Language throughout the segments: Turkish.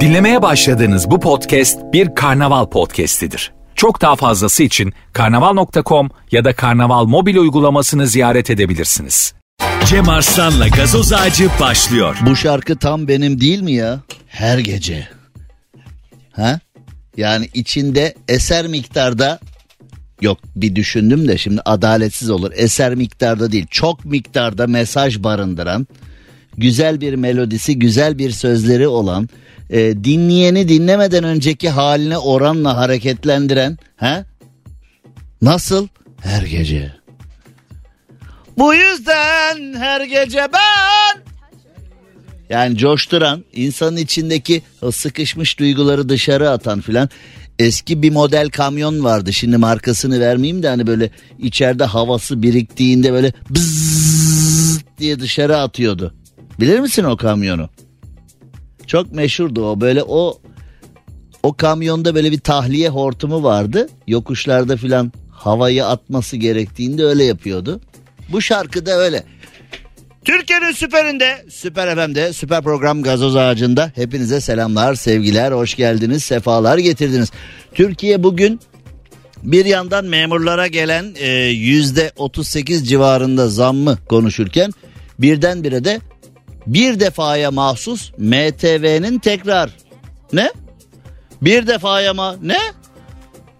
Dinlemeye başladığınız bu podcast bir karnaval podcastidir. Çok daha fazlası için karnaval.com ya da karnaval mobil uygulamasını ziyaret edebilirsiniz. Cem Arslan'la gazoz ağacı başlıyor. Bu şarkı tam benim değil mi ya? Her gece. Ha? Yani içinde eser miktarda yok bir düşündüm de şimdi adaletsiz olur. Eser miktarda değil çok miktarda mesaj barındıran güzel bir melodisi güzel bir sözleri olan e, dinleyeni dinlemeden önceki haline oranla hareketlendiren ha? Nasıl? Her gece. Bu yüzden her gece ben yani coşturan, insanın içindeki sıkışmış duyguları dışarı atan filan. Eski bir model kamyon vardı. Şimdi markasını vermeyeyim de hani böyle içeride havası biriktiğinde böyle bzzz diye dışarı atıyordu. Bilir misin o kamyonu? Çok meşhurdu o. Böyle o o kamyonda böyle bir tahliye hortumu vardı. Yokuşlarda filan havayı atması gerektiğinde öyle yapıyordu. Bu şarkı da öyle. Türkiye'nin süperinde, süper FM'de, süper program gazoz ağacında hepinize selamlar, sevgiler, hoş geldiniz, sefalar getirdiniz. Türkiye bugün bir yandan memurlara gelen e, yüzde 38 civarında zammı konuşurken birdenbire de bir defaya mahsus MTV'nin tekrar ne? Bir defaya ma ne?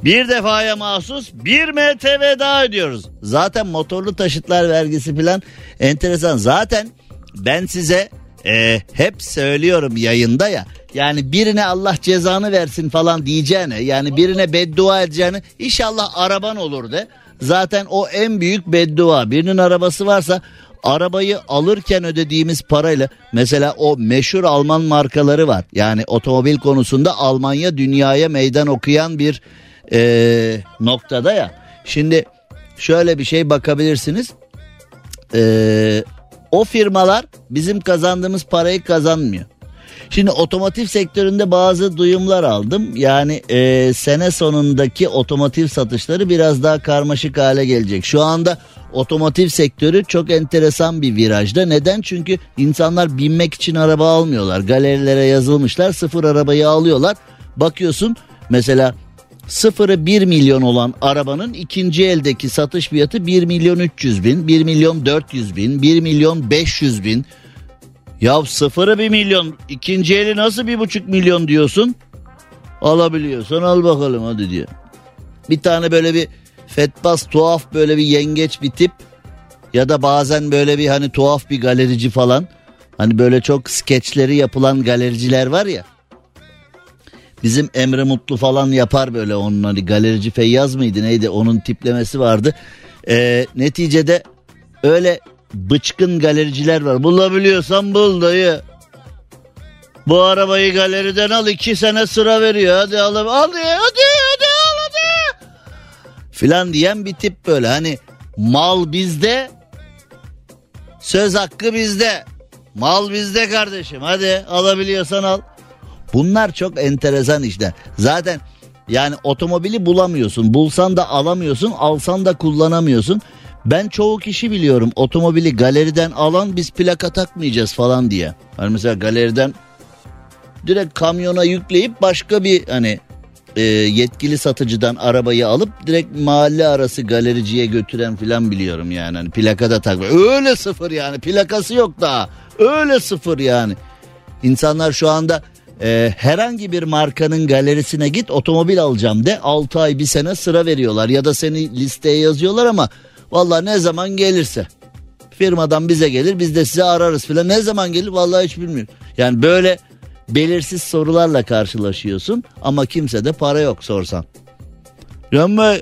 Bir defaya mahsus bir MTV daha ödüyoruz. Zaten motorlu taşıtlar vergisi falan enteresan. Zaten ben size e, hep söylüyorum yayında ya. Yani birine Allah cezanı versin falan diyeceğine yani birine beddua edeceğine inşallah araban olur de. Zaten o en büyük beddua. Birinin arabası varsa arabayı alırken ödediğimiz parayla mesela o meşhur Alman markaları var. Yani otomobil konusunda Almanya dünyaya meydan okuyan bir e, noktada ya. Şimdi şöyle bir şey bakabilirsiniz. E, o firmalar bizim kazandığımız parayı kazanmıyor. Şimdi otomotiv sektöründe bazı duyumlar aldım. Yani e, sene sonundaki otomotiv satışları biraz daha karmaşık hale gelecek. Şu anda otomotiv sektörü çok enteresan bir virajda. Neden? Çünkü insanlar binmek için araba almıyorlar. Galerilere yazılmışlar sıfır arabayı alıyorlar. Bakıyorsun mesela sıfırı 1 milyon olan arabanın ikinci eldeki satış fiyatı 1 milyon 300 bin, 1 milyon 400 bin, 1 milyon 500 bin. Ya sıfırı 1 milyon, ikinci eli nasıl 1,5 milyon diyorsun? Alabiliyorsan al bakalım hadi diye. Bir tane böyle bir fetbas tuhaf böyle bir yengeç bir tip ya da bazen böyle bir hani tuhaf bir galerici falan. Hani böyle çok skeçleri yapılan galericiler var ya. Bizim Emre Mutlu falan yapar böyle onun hani galerici Feyyaz mıydı neydi onun tiplemesi vardı. Ee, neticede öyle bıçkın galericiler var. Bulabiliyorsan bul dayı. Bu arabayı galeriden al iki sene sıra veriyor. Hadi al hadi hadi hadi al hadi. Filan diyen bir tip böyle hani mal bizde söz hakkı bizde. Mal bizde kardeşim hadi alabiliyorsan al. Bunlar çok enteresan işte. Zaten yani otomobili bulamıyorsun. Bulsan da alamıyorsun, alsan da kullanamıyorsun. Ben çoğu kişi biliyorum otomobili galeriden alan biz plaka takmayacağız falan diye. Hani mesela galeriden direkt kamyona yükleyip başka bir hani e, yetkili satıcıdan arabayı alıp direkt mahalle arası galericiye götüren filan biliyorum yani. Hani plaka da tak. Öyle sıfır yani plakası yok daha. Öyle sıfır yani. İnsanlar şu anda e, herhangi bir markanın galerisine git otomobil alacağım de 6 ay bir sene sıra veriyorlar ya da seni listeye yazıyorlar ama valla ne zaman gelirse firmadan bize gelir biz de size ararız filan ne zaman gelir vallahi hiç bilmiyorum. Yani böyle belirsiz sorularla karşılaşıyorsun ama kimse de para yok sorsan. Yanma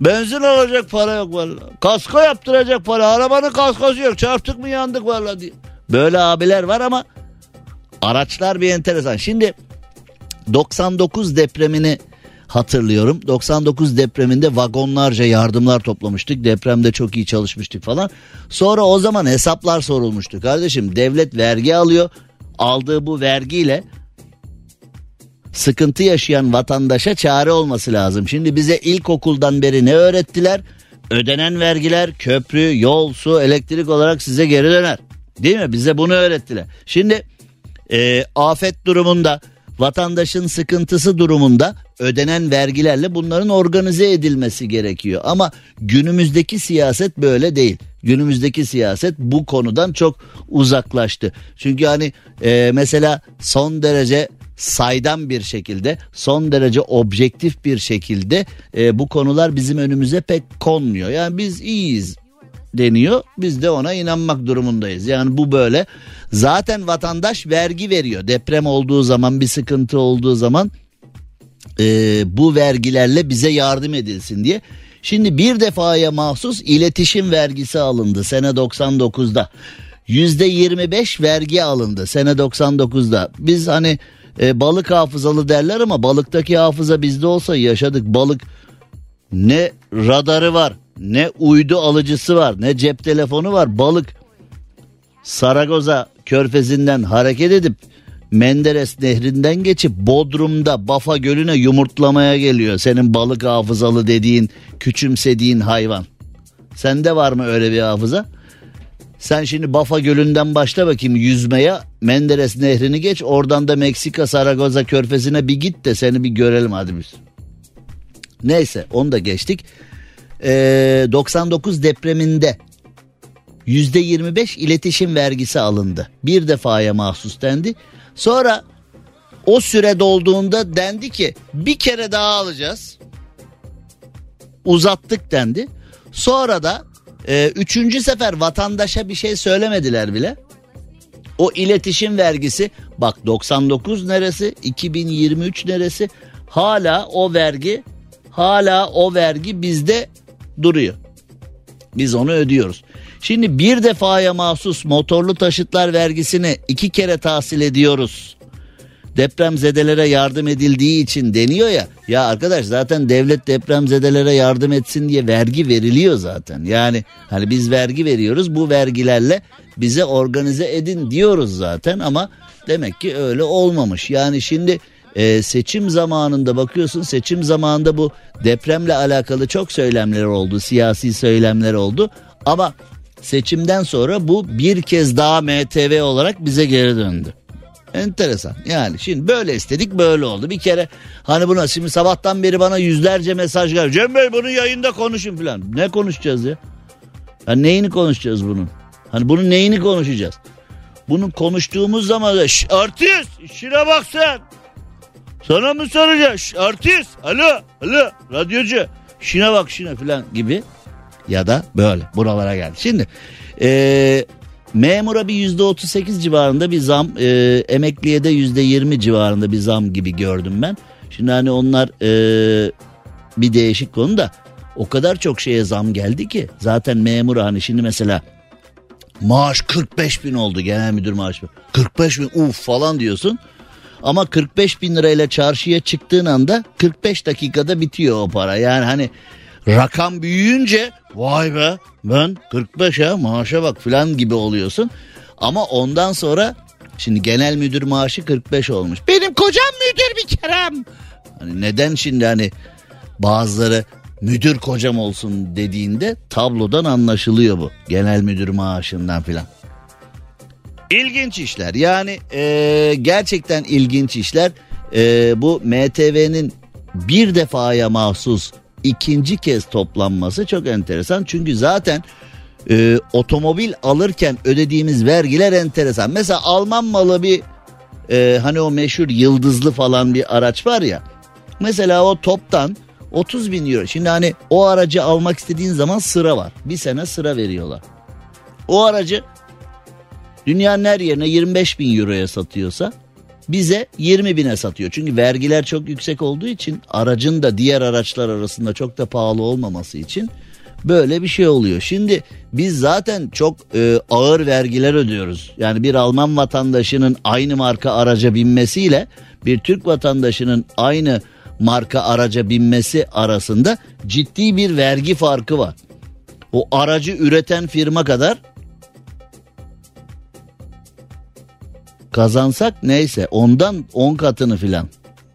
benzin alacak para yok valla. Kasko yaptıracak para arabanın kaskosu yok çarptık mı yandık valla diye. Böyle abiler var ama araçlar bir enteresan. Şimdi 99 depremini hatırlıyorum. 99 depreminde vagonlarca yardımlar toplamıştık. Depremde çok iyi çalışmıştık falan. Sonra o zaman hesaplar sorulmuştu. Kardeşim devlet vergi alıyor. Aldığı bu vergiyle sıkıntı yaşayan vatandaşa çare olması lazım. Şimdi bize ilkokuldan beri ne öğrettiler? Ödenen vergiler köprü, yol, su, elektrik olarak size geri döner. Değil mi? Bize bunu öğrettiler. Şimdi e, afet durumunda vatandaşın sıkıntısı durumunda ödenen vergilerle bunların organize edilmesi gerekiyor. Ama günümüzdeki siyaset böyle değil. Günümüzdeki siyaset bu konudan çok uzaklaştı. Çünkü hani e, mesela son derece saydam bir şekilde son derece objektif bir şekilde e, bu konular bizim önümüze pek konmuyor. Yani biz iyiyiz deniyor. Biz de ona inanmak durumundayız. Yani bu böyle. Zaten vatandaş vergi veriyor. Deprem olduğu zaman bir sıkıntı olduğu zaman e, bu vergilerle bize yardım edilsin diye. Şimdi bir defaya mahsus iletişim vergisi alındı sene 99'da. Yüzde 25 vergi alındı sene 99'da. Biz hani e, balık hafızalı derler ama balıktaki hafıza bizde olsa yaşadık. Balık ne radarı var ne uydu alıcısı var ne cep telefonu var. Balık Saragoza körfezinden hareket edip Menderes nehrinden geçip Bodrum'da Bafa Gölü'ne yumurtlamaya geliyor. Senin balık hafızalı dediğin küçümsediğin hayvan. Sende var mı öyle bir hafıza? Sen şimdi Bafa Gölü'nden başla bakayım yüzmeye. Menderes Nehri'ni geç. Oradan da Meksika Saragoza Körfezi'ne bir git de seni bir görelim hadi biz. Neyse onu da geçtik. Ee, 99 depreminde %25 iletişim vergisi alındı. Bir defaya mahsus dendi. Sonra o süre dolduğunda dendi ki bir kere daha alacağız. Uzattık dendi. Sonra da e, üçüncü sefer vatandaşa bir şey söylemediler bile. O iletişim vergisi bak 99 neresi 2023 neresi hala o vergi hala o vergi bizde duruyor. Biz onu ödüyoruz. Şimdi bir defaya mahsus motorlu taşıtlar vergisini iki kere tahsil ediyoruz. Depremzedelere yardım edildiği için deniyor ya. Ya arkadaş zaten devlet depremzedelere yardım etsin diye vergi veriliyor zaten. Yani hani biz vergi veriyoruz bu vergilerle bize organize edin diyoruz zaten ama demek ki öyle olmamış. Yani şimdi e, seçim zamanında bakıyorsun seçim zamanında bu depremle alakalı çok söylemler oldu siyasi söylemler oldu. Ama seçimden sonra bu bir kez daha MTV olarak bize geri döndü. Enteresan. Yani şimdi böyle istedik böyle oldu. Bir kere hani buna şimdi sabahtan beri bana yüzlerce mesaj geldi. Cem Bey bunu yayında konuşun falan ne konuşacağız ya? Yani neyini konuşacağız bunun? Hani bunun neyini konuşacağız? Bunu konuştuğumuz zaman artist işine bak sen sana mı soracağız Şş, artist. Alo alo. Radyocu. Şine bak şine falan gibi. Ya da böyle buralara geldi. Şimdi e, memura bir yüzde otuz sekiz civarında bir zam e, emekliye de yüzde yirmi civarında bir zam gibi gördüm ben. Şimdi hani onlar e, bir değişik konu da o kadar çok şeye zam geldi ki zaten memur hani şimdi mesela maaş 45 bin oldu genel müdür maaşı. 45 bin uf falan diyorsun ama 45 bin lirayla çarşıya çıktığın anda 45 dakikada bitiyor o para yani hani rakam büyüyünce vay be ben 45 ha maaşa bak falan gibi oluyorsun. Ama ondan sonra şimdi genel müdür maaşı 45 olmuş. Benim kocam müdür bir kerem. Hani neden şimdi hani bazıları müdür kocam olsun dediğinde tablodan anlaşılıyor bu. Genel müdür maaşından filan. İlginç işler yani e, gerçekten ilginç işler. E, bu MTV'nin bir defaya mahsus ikinci kez toplanması çok enteresan. Çünkü zaten e, otomobil alırken ödediğimiz vergiler enteresan. Mesela Alman malı bir e, hani o meşhur yıldızlı falan bir araç var ya. Mesela o toptan 30 bin euro. Şimdi hani o aracı almak istediğin zaman sıra var. Bir sene sıra veriyorlar. O aracı dünyanın her yerine 25 bin euroya satıyorsa bize 20 bine satıyor. Çünkü vergiler çok yüksek olduğu için aracın da diğer araçlar arasında çok da pahalı olmaması için böyle bir şey oluyor. Şimdi biz zaten çok e, ağır vergiler ödüyoruz. Yani bir Alman vatandaşının aynı marka araca binmesiyle bir Türk vatandaşının aynı marka araca binmesi arasında ciddi bir vergi farkı var. O aracı üreten firma kadar kazansak neyse ondan 10 katını filan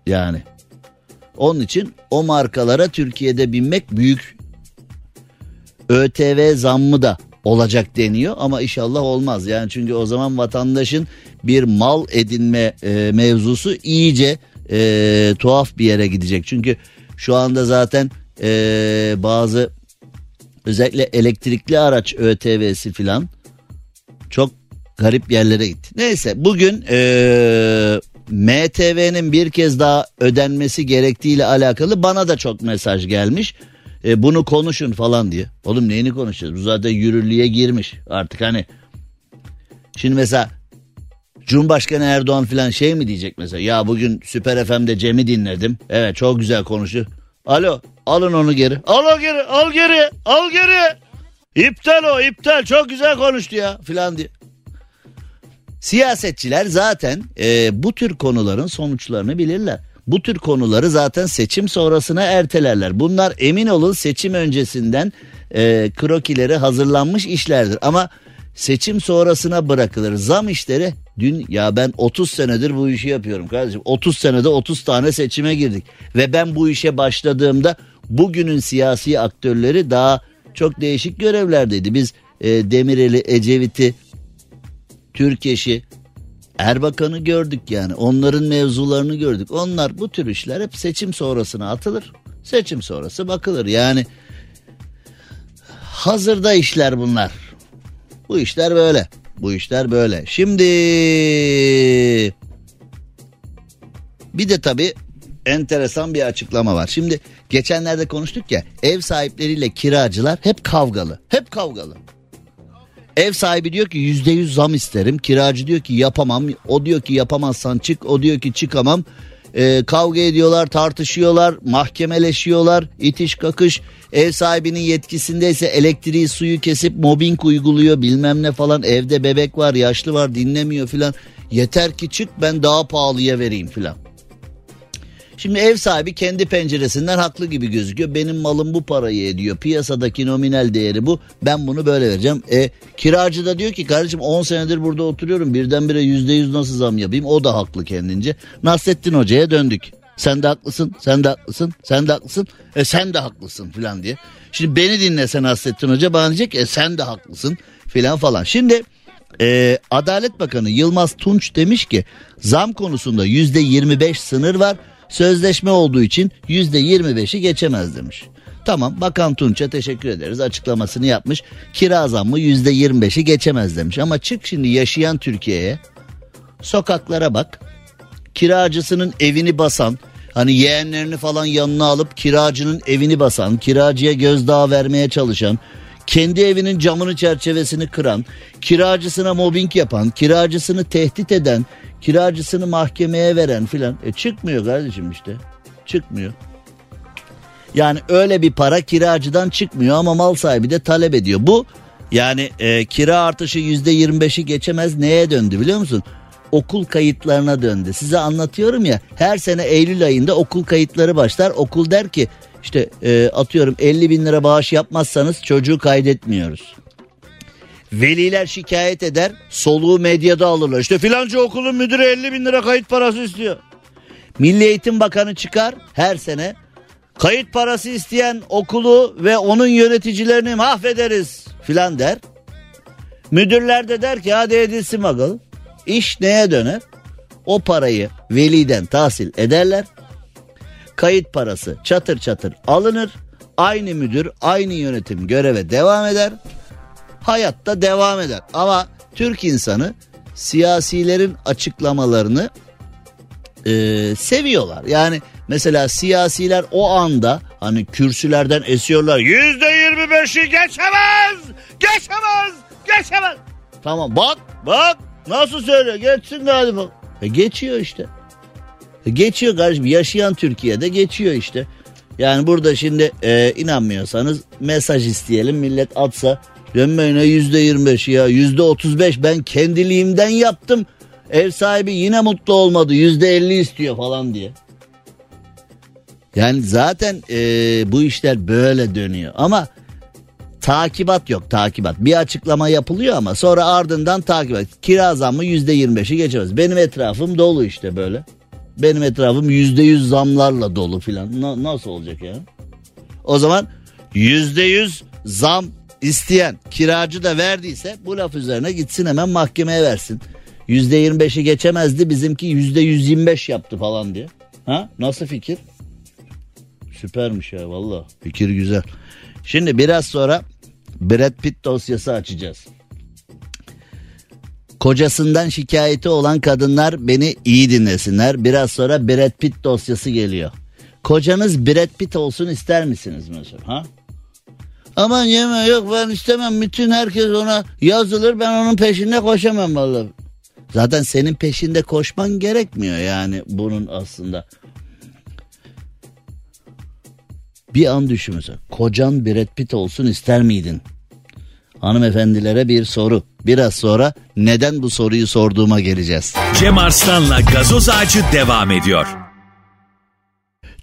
yani. Onun için o markalara Türkiye'de binmek büyük ÖTV zammı da olacak deniyor ama inşallah olmaz. Yani çünkü o zaman vatandaşın bir mal edinme e, mevzusu iyice e, tuhaf bir yere gidecek. Çünkü şu anda zaten e, bazı özellikle elektrikli araç ÖTV'si filan çok garip yerlere gitti. Neyse bugün e, MTV'nin bir kez daha ödenmesi gerektiğiyle alakalı bana da çok mesaj gelmiş. E, bunu konuşun falan diye. Oğlum neyini konuşacağız? Bu zaten yürürlüğe girmiş. Artık hani şimdi mesela Cumhurbaşkanı Erdoğan falan şey mi diyecek mesela? Ya bugün Süper FM'de Cem'i dinledim. Evet çok güzel konuşuyor. Alo alın onu geri. Al o geri al geri al geri. İptal o iptal çok güzel konuştu ya filan diye. Siyasetçiler zaten e, bu tür konuların sonuçlarını bilirler. Bu tür konuları zaten seçim sonrasına ertelerler. Bunlar emin olun seçim öncesinden e, krokileri hazırlanmış işlerdir. Ama seçim sonrasına bırakılır. Zam işleri dün ya ben 30 senedir bu işi yapıyorum kardeşim. 30 senede 30 tane seçime girdik. Ve ben bu işe başladığımda bugünün siyasi aktörleri daha çok değişik görevlerdeydi. Biz e, Demirel'i, Ecevit'i, Türkeş'i, Erbakan'ı gördük yani. Onların mevzularını gördük. Onlar bu tür işler hep seçim sonrasına atılır. Seçim sonrası bakılır. Yani hazırda işler bunlar. Bu işler böyle. Bu işler böyle. Şimdi bir de tabii enteresan bir açıklama var. Şimdi geçenlerde konuştuk ya ev sahipleriyle kiracılar hep kavgalı. Hep kavgalı. Ev sahibi diyor ki yüzde yüz zam isterim. Kiracı diyor ki yapamam. O diyor ki yapamazsan çık. O diyor ki çıkamam. Ee, kavga ediyorlar, tartışıyorlar, mahkemeleşiyorlar, itiş kakış. Ev sahibinin yetkisindeyse elektriği suyu kesip mobbing uyguluyor bilmem ne falan. Evde bebek var, yaşlı var dinlemiyor filan. Yeter ki çık ben daha pahalıya vereyim filan. Şimdi ev sahibi kendi penceresinden haklı gibi gözüküyor. Benim malım bu parayı ediyor. Piyasadaki nominal değeri bu. Ben bunu böyle vereceğim. E, kiracı da diyor ki kardeşim 10 senedir burada oturuyorum. Birdenbire %100 nasıl zam yapayım? O da haklı kendince. Nasrettin Hoca'ya döndük. Sen de haklısın, sen de haklısın, sen de haklısın, e sen de haklısın filan diye. Şimdi beni dinlesen Nasrettin Hoca bana diyecek e sen de haklısın filan falan. Şimdi e, Adalet Bakanı Yılmaz Tunç demiş ki zam konusunda yüzde 25 sınır var. Sözleşme olduğu için yüzde 25'i geçemez demiş. Tamam Bakan Tunç'a teşekkür ederiz açıklamasını yapmış. Kira zammı yüzde 25'i geçemez demiş. Ama çık şimdi yaşayan Türkiye'ye sokaklara bak. Kiracısının evini basan hani yeğenlerini falan yanına alıp kiracının evini basan kiracıya gözdağı vermeye çalışan kendi evinin camını çerçevesini kıran, kiracısına mobbing yapan, kiracısını tehdit eden, kiracısını mahkemeye veren filan. E çıkmıyor kardeşim işte. Çıkmıyor. Yani öyle bir para kiracıdan çıkmıyor ama mal sahibi de talep ediyor. Bu yani e, kira artışı yüzde yirmi beşi geçemez neye döndü biliyor musun? Okul kayıtlarına döndü. Size anlatıyorum ya her sene Eylül ayında okul kayıtları başlar. Okul der ki işte e, atıyorum 50 bin lira bağış yapmazsanız çocuğu kaydetmiyoruz. Veliler şikayet eder soluğu medyada alırlar. İşte filanca okulun müdürü 50 bin lira kayıt parası istiyor. Milli Eğitim Bakanı çıkar her sene kayıt parası isteyen okulu ve onun yöneticilerini mahvederiz filan der. Müdürler de der ki hadi edilsin bakalım. İş neye döner? O parayı veliden tahsil ederler. Kayıt parası çatır çatır alınır. Aynı müdür, aynı yönetim göreve devam eder. Hayatta devam eder. Ama Türk insanı siyasilerin açıklamalarını e, seviyorlar. Yani mesela siyasiler o anda hani kürsülerden esiyorlar. Yüzde yirmi beşi geçemez, geçemez, geçemez. Tamam bak, bak nasıl söylüyor geçsin de hadi bak. E geçiyor işte. E geçiyor kardeşim yaşayan Türkiye'de geçiyor işte. Yani burada şimdi e, inanmıyorsanız mesaj isteyelim millet atsa dönmeyine yüzde yirmi beş ya yüzde otuz beş ben kendiliğimden yaptım. Ev sahibi yine mutlu olmadı yüzde elli istiyor falan diye. Yani zaten e, bu işler böyle dönüyor ama takibat yok takibat. Bir açıklama yapılıyor ama sonra ardından takibat. Kira zammı yüzde yirmi beşi geçemez. Benim etrafım dolu işte böyle. Benim etrafım yüzde yüz zamlarla dolu filan. Na- nasıl olacak ya? O zaman yüzde yüz zam isteyen kiracı da verdiyse bu laf üzerine gitsin hemen mahkemeye versin. %25'i geçemezdi bizimki %125 yaptı falan diye. Ha nasıl fikir? Süpermiş ya valla fikir güzel. Şimdi biraz sonra Brad Pitt dosyası açacağız. Kocasından şikayeti olan kadınlar beni iyi dinlesinler. Biraz sonra Brad Pitt dosyası geliyor. Kocanız Brad Pitt olsun ister misiniz mesela? Ha? Aman yeme yok ben istemem. Bütün herkes ona yazılır ben onun peşinde koşamam vallahi. Zaten senin peşinde koşman gerekmiyor yani bunun aslında. Bir an düşün. Kocan Brad Pitt olsun ister miydin? Hanımefendilere bir soru. Biraz sonra neden bu soruyu sorduğuma geleceğiz. Cem Arslan'la gazoz ağacı devam ediyor.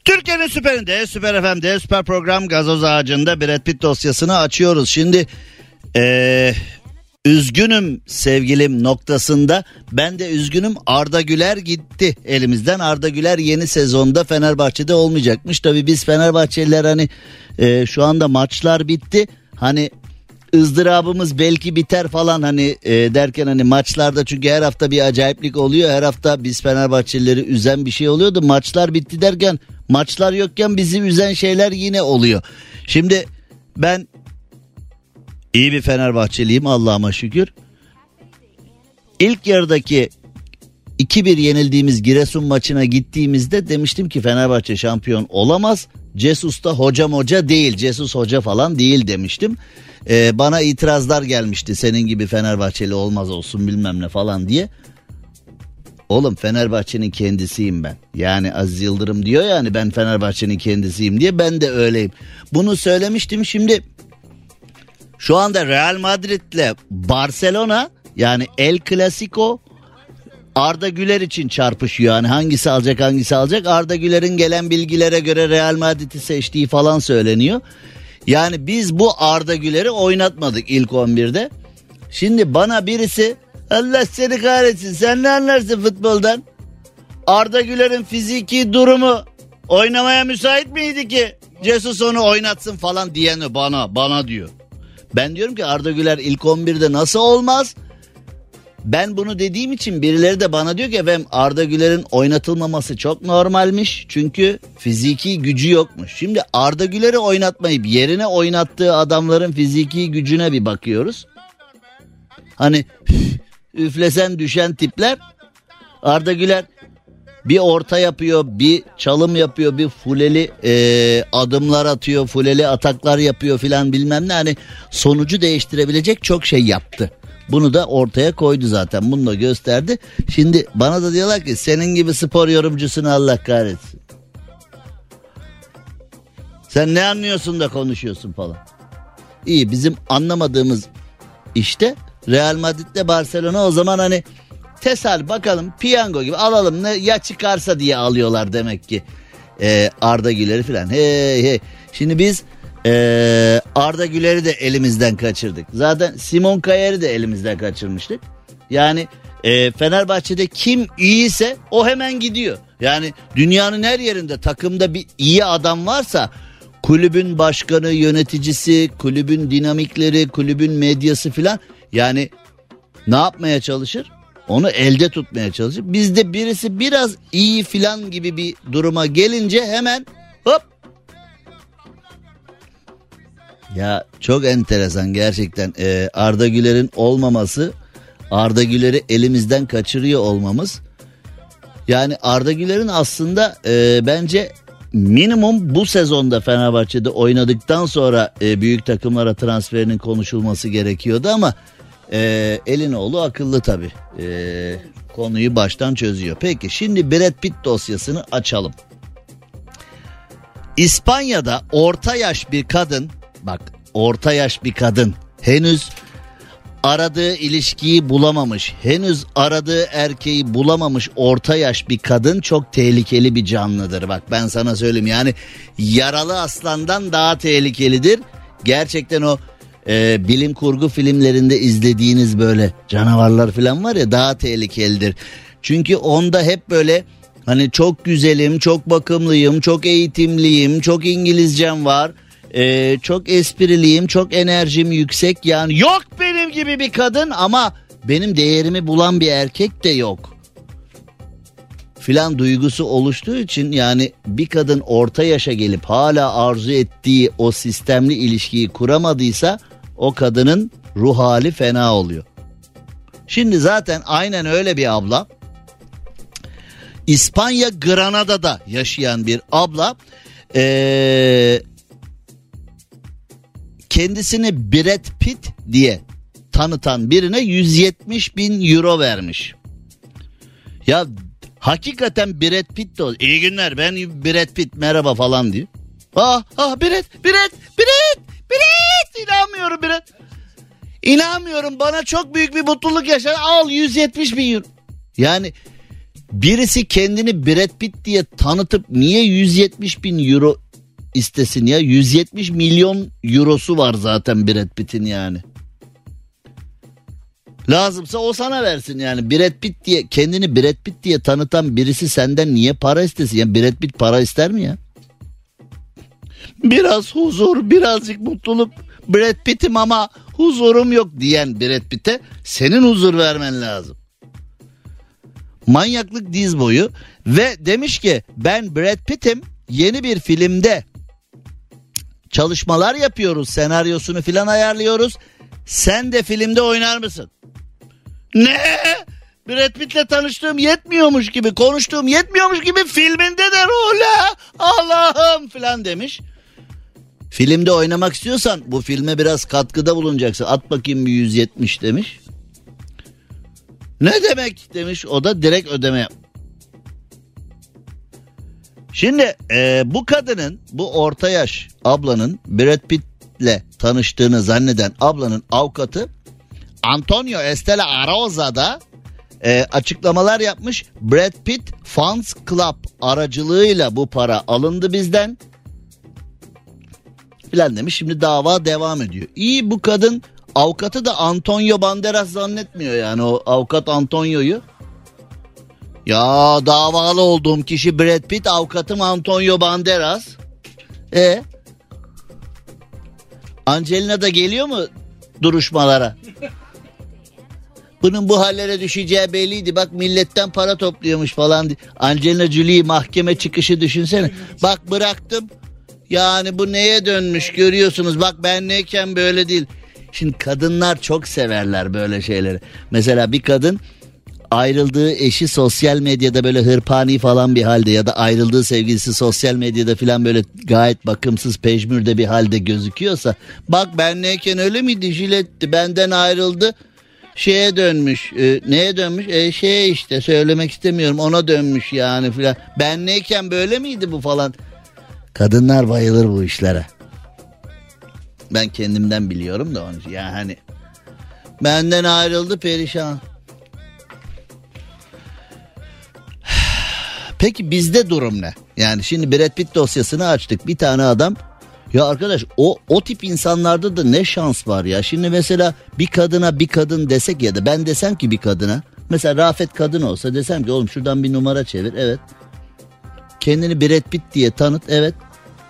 Türkiye'nin süperinde, süper FM'de, süper program gazoz ağacında Brad Pitt dosyasını açıyoruz. Şimdi ee, üzgünüm sevgilim noktasında ben de üzgünüm Arda Güler gitti elimizden. Arda Güler yeni sezonda Fenerbahçe'de olmayacakmış. Tabi biz Fenerbahçeliler hani e, şu anda maçlar bitti. Hani ızdırabımız belki biter falan hani e, derken hani maçlarda çünkü her hafta bir acayiplik oluyor. Her hafta biz Fenerbahçelileri üzen bir şey oluyordu. Maçlar bitti derken maçlar yokken bizi üzen şeyler yine oluyor. Şimdi ben iyi bir Fenerbahçeliyim Allah'ıma şükür. İlk yarıdaki 2-1 yenildiğimiz Giresun maçına gittiğimizde demiştim ki Fenerbahçe şampiyon olamaz. Cesus da hocam hoca değil. Cesus hoca falan değil demiştim. Ee, bana itirazlar gelmişti senin gibi Fenerbahçeli olmaz olsun bilmem ne falan diye. Oğlum Fenerbahçe'nin kendisiyim ben. Yani Aziz Yıldırım diyor yani ben Fenerbahçe'nin kendisiyim diye ben de öyleyim. Bunu söylemiştim şimdi şu anda Real Madrid'le Barcelona yani El Clasico Arda Güler için çarpışıyor. Yani hangisi alacak hangisi alacak. Arda Güler'in gelen bilgilere göre Real Madrid'i seçtiği falan söyleniyor. Yani biz bu Arda Güler'i oynatmadık ilk 11'de. Şimdi bana birisi Allah seni kahretsin sen ne anlarsın futboldan? Arda Güler'in fiziki durumu oynamaya müsait miydi ki? Jesus onu oynatsın falan diyeni bana bana diyor. Ben diyorum ki Arda Güler ilk 11'de nasıl olmaz? Ben bunu dediğim için birileri de bana diyor ki efendim Arda Güler'in oynatılmaması çok normalmiş. Çünkü fiziki gücü yokmuş. Şimdi Arda Güler'i oynatmayıp yerine oynattığı adamların fiziki gücüne bir bakıyoruz. Hani üflesen düşen tipler Arda Güler bir orta yapıyor, bir çalım yapıyor, bir fuleli e, adımlar atıyor, fuleli ataklar yapıyor filan bilmem ne. Hani sonucu değiştirebilecek çok şey yaptı. Bunu da ortaya koydu zaten. Bunu da gösterdi. Şimdi bana da diyorlar ki senin gibi spor yorumcusunu Allah kahretsin. Sen ne anlıyorsun da konuşuyorsun falan. İyi bizim anlamadığımız işte Real Madrid'le Barcelona o zaman hani tesal bakalım piyango gibi alalım ne ya çıkarsa diye alıyorlar demek ki ee, Arda Güler'i falan. Hey hey. Şimdi biz ee, Arda Güler'i de elimizden kaçırdık. Zaten Simon Kayer'i de elimizden kaçırmıştık. Yani e, Fenerbahçe'de kim iyiyse o hemen gidiyor. Yani dünyanın her yerinde takımda bir iyi adam varsa kulübün başkanı, yöneticisi, kulübün dinamikleri, kulübün medyası filan yani ne yapmaya çalışır? Onu elde tutmaya çalışır. Bizde birisi biraz iyi filan gibi bir duruma gelince hemen hop ya çok enteresan gerçekten ee, Arda Güler'in olmaması Arda Güler'i elimizden kaçırıyor olmamız. Yani Arda Güler'in aslında e, bence minimum bu sezonda Fenerbahçe'de oynadıktan sonra e, büyük takımlara transferinin konuşulması gerekiyordu ama e, Elinoğlu akıllı tabi e, konuyu baştan çözüyor. Peki şimdi Brad Pitt dosyasını açalım. İspanya'da orta yaş bir kadın bak orta yaş bir kadın henüz aradığı ilişkiyi bulamamış, henüz aradığı erkeği bulamamış orta yaş bir kadın çok tehlikeli bir canlıdır. Bak ben sana söyleyeyim yani yaralı aslandan daha tehlikelidir. Gerçekten o e, bilim kurgu filmlerinde izlediğiniz böyle canavarlar falan var ya daha tehlikelidir. Çünkü onda hep böyle hani çok güzelim, çok bakımlıyım, çok eğitimliyim, çok İngilizcem var ee, çok espriliyim, çok enerjim yüksek. Yani yok benim gibi bir kadın ama benim değerimi bulan bir erkek de yok. Filan duygusu oluştuğu için yani bir kadın orta yaşa gelip hala arzu ettiği o sistemli ilişkiyi kuramadıysa o kadının ruh hali fena oluyor. Şimdi zaten aynen öyle bir abla İspanya Granada'da yaşayan bir abla kendisini Brad Pitt diye tanıtan birine 170 bin euro vermiş. Ya hakikaten Brad Pitt de iyi günler ben Brad Pitt merhaba falan diyor. Ah ah Brad Brad Brad Brad inanmıyorum Brad. İnanmıyorum bana çok büyük bir mutluluk yaşar al 170 bin euro. Yani birisi kendini Brad Pitt diye tanıtıp niye 170 bin euro istesin ya 170 milyon eurosu var zaten Brad Pitt'in yani. Lazımsa o sana versin yani Brad Pitt diye kendini Brad Pitt diye tanıtan birisi senden niye para istesin? Yani Brad Pitt para ister mi ya? Biraz huzur, birazcık mutluluk. Brad Pitt'im ama huzurum yok diyen Brad Pitt'e senin huzur vermen lazım. Manyaklık diz boyu ve demiş ki ben Brad Pitt'im yeni bir filmde çalışmalar yapıyoruz senaryosunu filan ayarlıyoruz. Sen de filmde oynar mısın? Ne? Brad Pitt'le tanıştığım yetmiyormuş gibi konuştuğum yetmiyormuş gibi filminde de role Allah'ım filan demiş. Filmde oynamak istiyorsan bu filme biraz katkıda bulunacaksın. At bakayım bir 170 demiş. Ne demek demiş o da direkt ödeme yap. Şimdi e, bu kadının bu orta yaş ablanın Brad Pitt'le tanıştığını zanneden ablanın avukatı Antonio Estela Aroza'da e, açıklamalar yapmış. Brad Pitt Fans Club aracılığıyla bu para alındı bizden filan demiş. Şimdi dava devam ediyor. İyi bu kadın avukatı da Antonio Banderas zannetmiyor yani o avukat Antonio'yu. Ya davalı olduğum kişi Brad Pitt avukatım Antonio Banderas. E Angelina da geliyor mu duruşmalara? Bunun bu hallere düşeceği belliydi. Bak milletten para topluyormuş falan. Angelina Jolie mahkeme çıkışı düşünsene. Bak bıraktım. Yani bu neye dönmüş görüyorsunuz. Bak ben neyken böyle değil. Şimdi kadınlar çok severler böyle şeyleri. Mesela bir kadın ayrıldığı eşi sosyal medyada böyle hırpani falan bir halde ya da ayrıldığı sevgilisi sosyal medyada falan böyle gayet bakımsız pejmürde bir halde gözüküyorsa bak ben neyken öyle miydi jiletti benden ayrıldı şeye dönmüş e, neye dönmüş e, şeye işte söylemek istemiyorum ona dönmüş yani filan ben neyken böyle miydi bu falan kadınlar bayılır bu işlere ben kendimden biliyorum da onu ya hani benden ayrıldı perişan Peki bizde durum ne? Yani şimdi Brad Pitt dosyasını açtık. Bir tane adam ya arkadaş o o tip insanlarda da ne şans var ya. Şimdi mesela bir kadına bir kadın desek ya da ben desem ki bir kadına mesela Rafet kadın olsa desem ki oğlum şuradan bir numara çevir. Evet. Kendini Brad Pitt diye tanıt. Evet.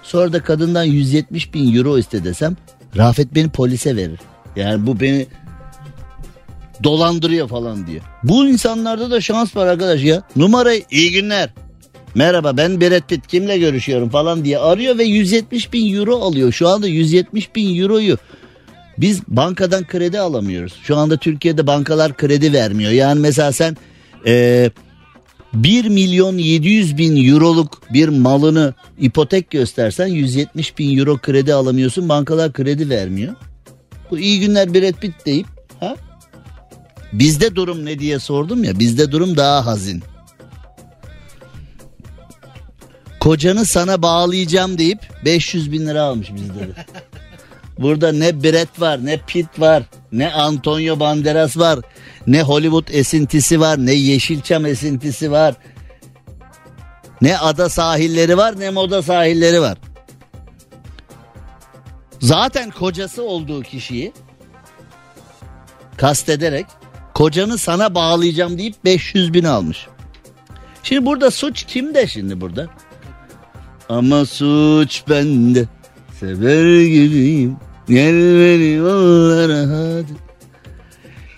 Sonra da kadından 170 bin euro iste desem Rafet beni polise verir. Yani bu beni dolandırıyor falan diye. Bu insanlarda da şans var arkadaş ya. Numarayı iyi günler. Merhaba ben Brad Pitt kimle görüşüyorum falan diye arıyor ve 170 bin euro alıyor. Şu anda 170 bin euroyu biz bankadan kredi alamıyoruz. Şu anda Türkiye'de bankalar kredi vermiyor. Yani mesela sen e, 1 milyon 700 bin euroluk bir malını ipotek göstersen 170 bin euro kredi alamıyorsun. Bankalar kredi vermiyor. Bu iyi günler Brad Pitt deyip ha? Bizde durum ne diye sordum ya bizde durum daha hazin. Kocanı sana bağlayacağım deyip 500 bin lira almış bizde de. Burada ne Brett var ne Pitt var ne Antonio Banderas var ne Hollywood esintisi var ne Yeşilçam esintisi var. Ne ada sahilleri var ne moda sahilleri var. Zaten kocası olduğu kişiyi kastederek kocanı sana bağlayacağım deyip 500 bin almış. Şimdi burada suç kimde şimdi burada? Ama suç bende. Sever gibiyim. Gel beni onlara hadi.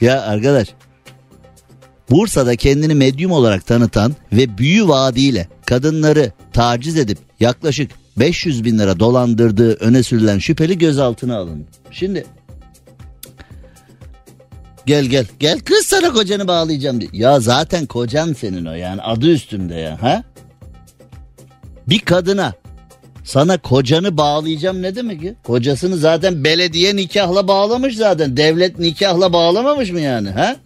Ya arkadaş Bursa'da kendini medyum olarak tanıtan ve büyü vaadiyle kadınları taciz edip yaklaşık 500 bin lira dolandırdığı öne sürülen şüpheli gözaltına alındı. Şimdi gel gel gel kız sana kocanı bağlayacağım diye. Ya zaten kocan senin o yani adı üstünde ya ha? Bir kadına sana kocanı bağlayacağım ne demek ya? Kocasını zaten belediye nikahla bağlamış zaten. Devlet nikahla bağlamamış mı yani ha?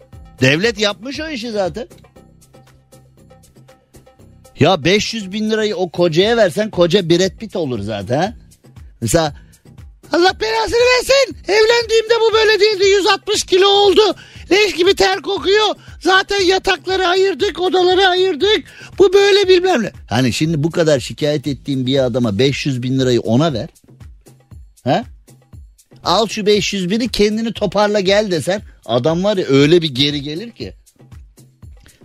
Devlet yapmış o işi zaten. Ya 500 bin lirayı o kocaya versen koca Brad Pitt olur zaten? Mesela Allah belasını versin. Evlendiğimde bu böyle değildi. 160 kilo oldu. Leş gibi ter kokuyor. Zaten yatakları ayırdık, odaları ayırdık. Bu böyle bilmem ne. Hani şimdi bu kadar şikayet ettiğim bir adama 500 bin lirayı ona ver. Ha? Al şu 500 bini kendini toparla gel desen adam var ya öyle bir geri gelir ki.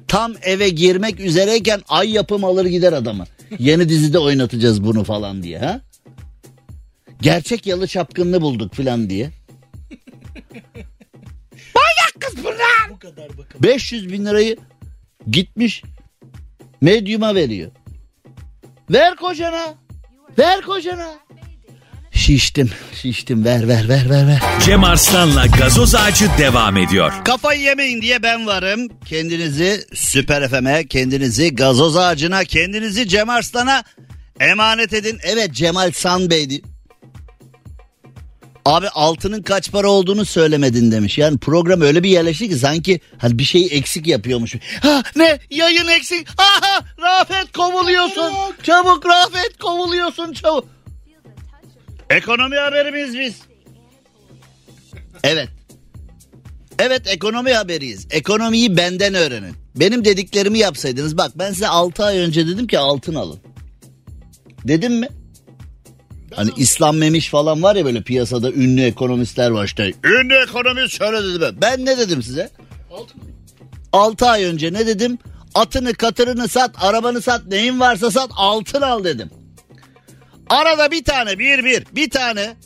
Tam eve girmek üzereyken ay yapım alır gider adamı. Yeni dizide oynatacağız bunu falan diye ha. Gerçek yalı çapkınını bulduk filan diye. Manyak kız bunlar. 500 bin lirayı gitmiş medyuma veriyor. Ver kocana. Ver kocana. Şiştim şiştim ver ver ver ver ver. Cem Arslan'la gazoz ağacı devam ediyor. Kafayı yemeyin diye ben varım. Kendinizi Süper FM'e, kendinizi gazoz ağacına, kendinizi Cem Arslan'a emanet edin. Evet Cemal San Bey'di. Abi altının kaç para olduğunu söylemedin demiş. Yani program öyle bir yerleşti ki sanki hani bir şeyi eksik yapıyormuş. Ha ne yayın eksik. Aha Rafet kovuluyorsun. Çabuk Rafet kovuluyorsun çabuk. Ekonomi haberimiz biz. Evet. Evet ekonomi haberiyiz. Ekonomiyi benden öğrenin. Benim dediklerimi yapsaydınız bak ben size 6 ay önce dedim ki altın alın. Dedim mi? Hani İslam Memiş falan var ya böyle piyasada ünlü ekonomistler var işte. Ünlü ekonomist şöyle dedi ben. Ben ne dedim size? 6 ay önce ne dedim? Atını katırını sat, arabanı sat, neyin varsa sat, altın al dedim. Arada bir tane, bir bir, bir tane.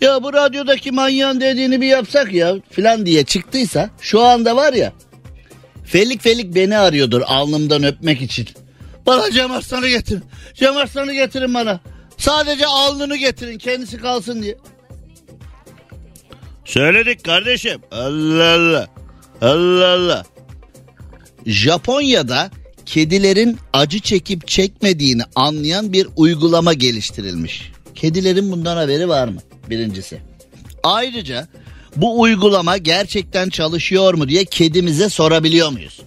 Ya bu radyodaki manyağın dediğini bir yapsak ya filan diye çıktıysa şu anda var ya Felik Felik beni arıyordur alnımdan öpmek için. Bana Cem Arslan'ı getirin. Cem Arslan'ı getirin bana. Sadece alnını getirin kendisi kalsın diye. Söyledik kardeşim. Allah Allah. Allah Allah. Japonya'da kedilerin acı çekip çekmediğini anlayan bir uygulama geliştirilmiş. Kedilerin bundan haberi var mı? Birincisi. Ayrıca bu uygulama gerçekten çalışıyor mu diye kedimize sorabiliyor muyuz?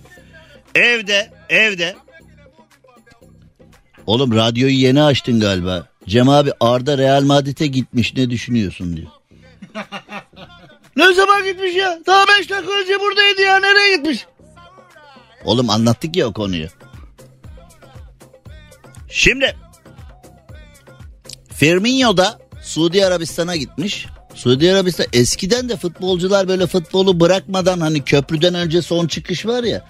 Evde, evde. Oğlum radyoyu yeni açtın galiba. Cem abi Arda Real Madrid'e gitmiş ne düşünüyorsun diyor. ne zaman gitmiş ya? Daha 5 dakika önce buradaydı ya nereye gitmiş? Oğlum anlattık ya o konuyu. Şimdi Firmino da Suudi Arabistan'a gitmiş. Suudi Arabistan eskiden de futbolcular böyle futbolu bırakmadan hani köprüden önce son çıkış var ya.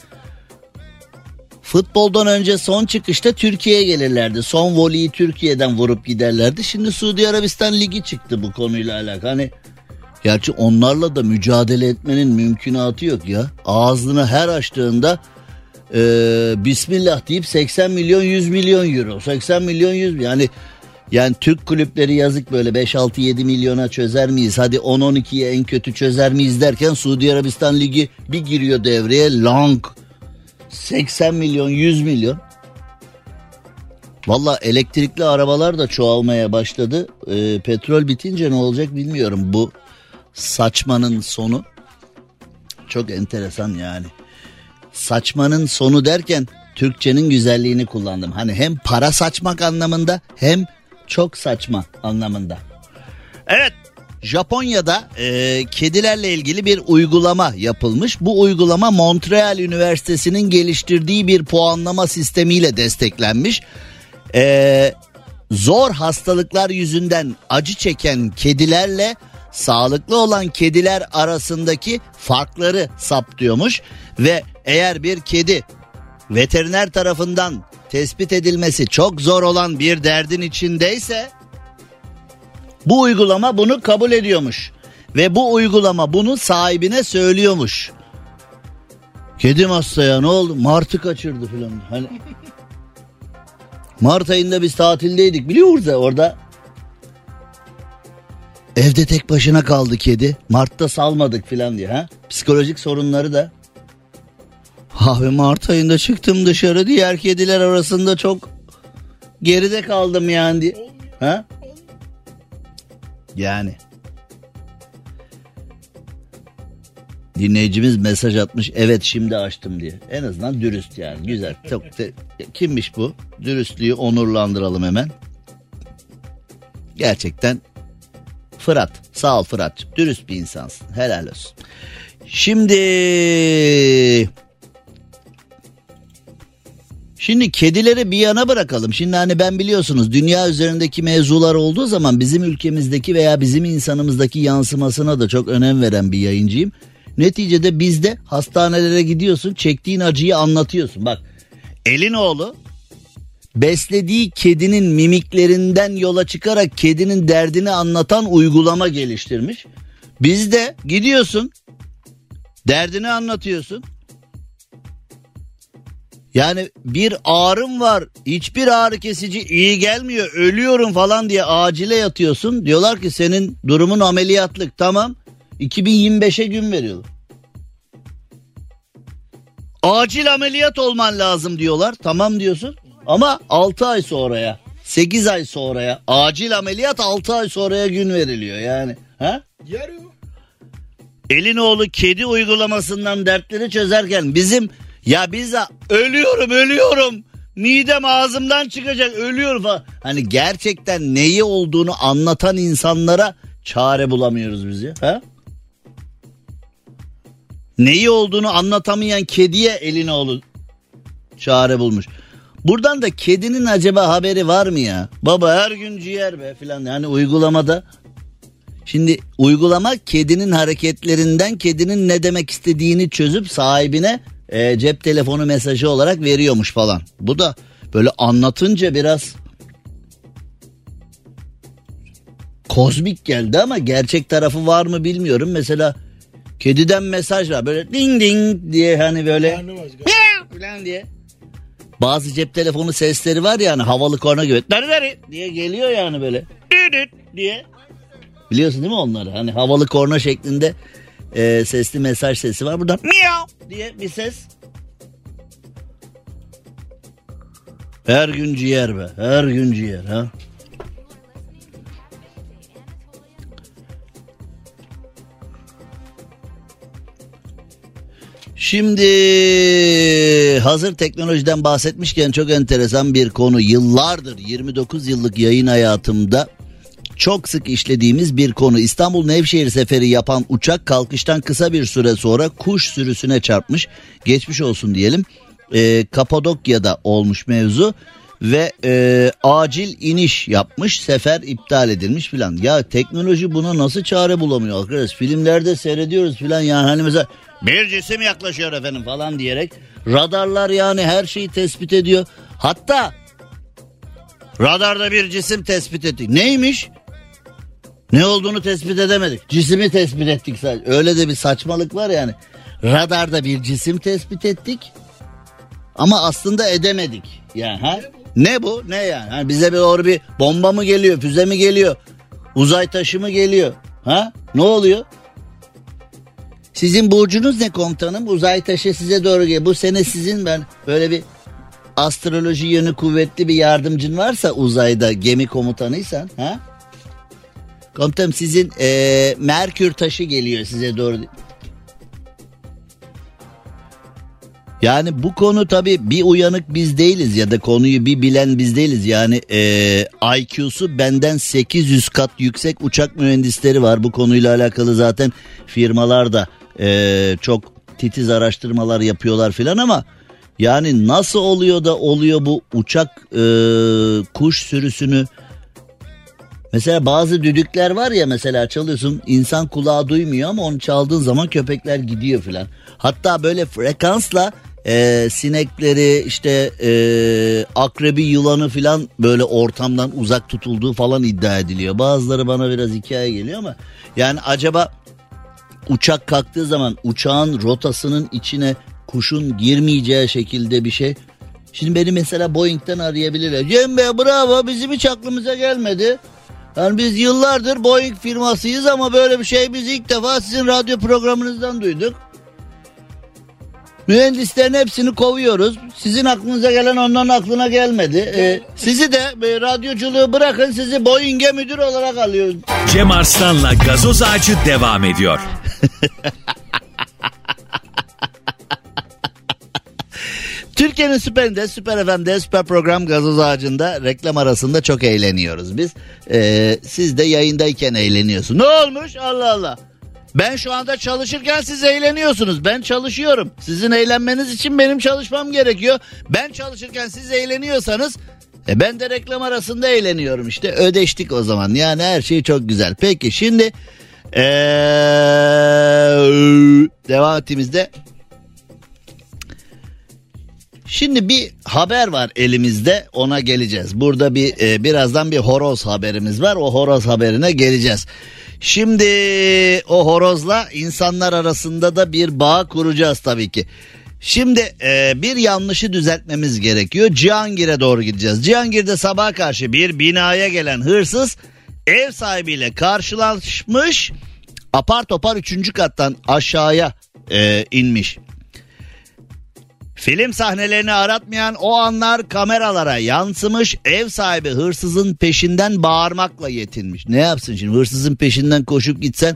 Futboldan önce son çıkışta Türkiye'ye gelirlerdi. Son voleyi Türkiye'den vurup giderlerdi. Şimdi Suudi Arabistan Ligi çıktı bu konuyla alakalı. Hani gerçi onlarla da mücadele etmenin mümkünatı yok ya. Ağzını her açtığında e, Bismillah deyip 80 milyon 100 milyon euro. 80 milyon 100 yani yani Türk kulüpleri yazık böyle 5-6-7 milyona çözer miyiz? Hadi 10-12'ye en kötü çözer miyiz derken Suudi Arabistan Ligi bir giriyor devreye long 80 milyon 100 milyon. Valla elektrikli arabalar da çoğalmaya başladı. Ee, petrol bitince ne olacak bilmiyorum. Bu saçmanın sonu çok enteresan yani. Saçmanın sonu derken Türkçenin güzelliğini kullandım. Hani hem para saçmak anlamında hem çok saçma anlamında. Evet Japonya'da e, kedilerle ilgili bir uygulama yapılmış. Bu uygulama Montreal Üniversitesi'nin geliştirdiği bir puanlama sistemiyle desteklenmiş. E, zor hastalıklar yüzünden acı çeken kedilerle sağlıklı olan kediler arasındaki farkları saptıyormuş ve eğer bir kedi veteriner tarafından tespit edilmesi çok zor olan bir derdin içindeyse bu uygulama bunu kabul ediyormuş ve bu uygulama bunu sahibine söylüyormuş. Kedim hasta ya ne oldu? Martı kaçırdı filan. Hani Mart ayında biz tatildeydik biliyor musun orada? Evde tek başına kaldı kedi. Mart'ta salmadık filan diye ha. Psikolojik sorunları da. Abi Mart ayında çıktım dışarı diğer kediler arasında çok geride kaldım yani diye. Ha? Yani. Dinleyicimiz mesaj atmış. Evet şimdi açtım diye. En azından dürüst yani. Güzel. Çok de, kimmiş bu? Dürüstlüğü onurlandıralım hemen. Gerçekten Fırat. Sağ ol Fırat. Dürüst bir insansın. Helal olsun. Şimdi Şimdi kedileri bir yana bırakalım. Şimdi hani ben biliyorsunuz dünya üzerindeki mevzular olduğu zaman bizim ülkemizdeki veya bizim insanımızdaki yansımasına da çok önem veren bir yayıncıyım. Neticede bizde hastanelere gidiyorsun çektiğin acıyı anlatıyorsun. Bak elin oğlu beslediği kedinin mimiklerinden yola çıkarak kedinin derdini anlatan uygulama geliştirmiş. Bizde gidiyorsun derdini anlatıyorsun. Yani bir ağrım var hiçbir ağrı kesici iyi gelmiyor ölüyorum falan diye acile yatıyorsun. Diyorlar ki senin durumun ameliyatlık tamam 2025'e gün veriyorlar. Acil ameliyat olman lazım diyorlar. Tamam diyorsun. Ama 6 ay sonraya, 8 ay sonraya, acil ameliyat 6 ay sonraya gün veriliyor yani. Ha? Yarıyor. Elin oğlu kedi uygulamasından dertleri çözerken bizim ya biz de ölüyorum ölüyorum midem ağzımdan çıkacak ölüyorum falan. Hani gerçekten neyi olduğunu anlatan insanlara çare bulamıyoruz biz ya. Ha? Neyi olduğunu anlatamayan kediye elin oğlu çare bulmuş. Buradan da kedinin acaba haberi var mı ya? Baba her gün ciğer be filan yani uygulamada. Şimdi uygulama kedinin hareketlerinden kedinin ne demek istediğini çözüp sahibine e, cep telefonu mesajı olarak veriyormuş falan. Bu da böyle anlatınca biraz kozmik geldi ama gerçek tarafı var mı bilmiyorum. Mesela kediden mesaj var böyle ding ding diye hani böyle falan diye. Bazı cep telefonu sesleri var ya hani havalı korna gibi. Dari dari diye geliyor yani böyle. Düdüt diye. Biliyorsun değil mi onları? Hani havalı korna şeklinde e, sesli mesaj sesi var. Burada miyav diye bir ses. Her gün ciğer be. Her gün ciğer ha. Şimdi hazır teknolojiden bahsetmişken çok enteresan bir konu. Yıllardır 29 yıllık yayın hayatımda çok sık işlediğimiz bir konu. İstanbul Nevşehir seferi yapan uçak kalkıştan kısa bir süre sonra kuş sürüsüne çarpmış. Geçmiş olsun diyelim. Ee, Kapadokya'da olmuş mevzu ve e, acil iniş yapmış sefer iptal edilmiş filan. Ya teknoloji buna nasıl çare bulamıyor arkadaş? Filmlerde seyrediyoruz filan yani hani mesela bir cisim yaklaşıyor efendim falan diyerek radarlar yani her şeyi tespit ediyor. Hatta radarda bir cisim tespit ettik. Neymiş? Ne olduğunu tespit edemedik. Cisimi tespit ettik sadece. Öyle de bir saçmalık var yani. Radarda bir cisim tespit ettik. Ama aslında edemedik. Yani ha? Ne bu? Ne yani? Ha, bize bir doğru bir bomba mı geliyor, füze mi geliyor? Uzay taşı mı geliyor? Ha? Ne oluyor? Sizin burcunuz ne komutanım? Uzay taşı size doğru geliyor. Bu sene sizin ben böyle bir astroloji yönü kuvvetli bir yardımcın varsa uzayda gemi komutanıysan ha? Komutanım sizin eee, Merkür taşı geliyor size doğru. Yani bu konu tabi bir uyanık biz değiliz ya da konuyu bir bilen biz değiliz. Yani eee IQ'su benden 800 kat yüksek uçak mühendisleri var. Bu konuyla alakalı zaten firmalar da eee, çok titiz araştırmalar yapıyorlar filan ama yani nasıl oluyor da oluyor bu uçak eee, kuş sürüsünü Mesela bazı düdükler var ya mesela çalıyorsun insan kulağı duymuyor ama onu çaldığın zaman köpekler gidiyor filan. Hatta böyle frekansla e, sinekleri işte e, akrebi yılanı filan böyle ortamdan uzak tutulduğu falan iddia ediliyor. Bazıları bana biraz hikaye geliyor ama yani acaba uçak kalktığı zaman uçağın rotasının içine kuşun girmeyeceği şekilde bir şey. Şimdi beni mesela Boeing'den arayabilirler. Cem Bey bravo bizim hiç aklımıza gelmedi. Yani biz yıllardır Boeing firmasıyız ama böyle bir şey biz ilk defa sizin radyo programınızdan duyduk. Mühendislerin hepsini kovuyoruz. Sizin aklınıza gelen onların aklına gelmedi. Ee, sizi de e, radyoculuğu bırakın sizi Boeing'e müdür olarak alıyoruz. Cem Arslan'la gazoz ağacı devam ediyor. Türkiye'nin süperinde, süper FM'de, süper program gazoz ağacında reklam arasında çok eğleniyoruz biz. Ee, siz de yayındayken eğleniyorsunuz. Ne olmuş Allah Allah. Ben şu anda çalışırken siz eğleniyorsunuz. Ben çalışıyorum. Sizin eğlenmeniz için benim çalışmam gerekiyor. Ben çalışırken siz eğleniyorsanız e ben de reklam arasında eğleniyorum işte. Ödeştik o zaman. Yani her şey çok güzel. Peki şimdi ee, devam ettiğimizde Şimdi bir haber var elimizde ona geleceğiz. Burada bir e, birazdan bir horoz haberimiz var. O horoz haberine geleceğiz. Şimdi o horozla insanlar arasında da bir bağ kuracağız tabii ki. Şimdi e, bir yanlışı düzeltmemiz gerekiyor. Cihangir'e doğru gideceğiz. Cihangir'de sabaha karşı bir binaya gelen hırsız ev sahibiyle karşılaşmış. Apar topar üçüncü kattan aşağıya e, inmiş. Film sahnelerini aratmayan o anlar kameralara yansımış ev sahibi hırsızın peşinden bağırmakla yetinmiş. Ne yapsın şimdi hırsızın peşinden koşup gitsen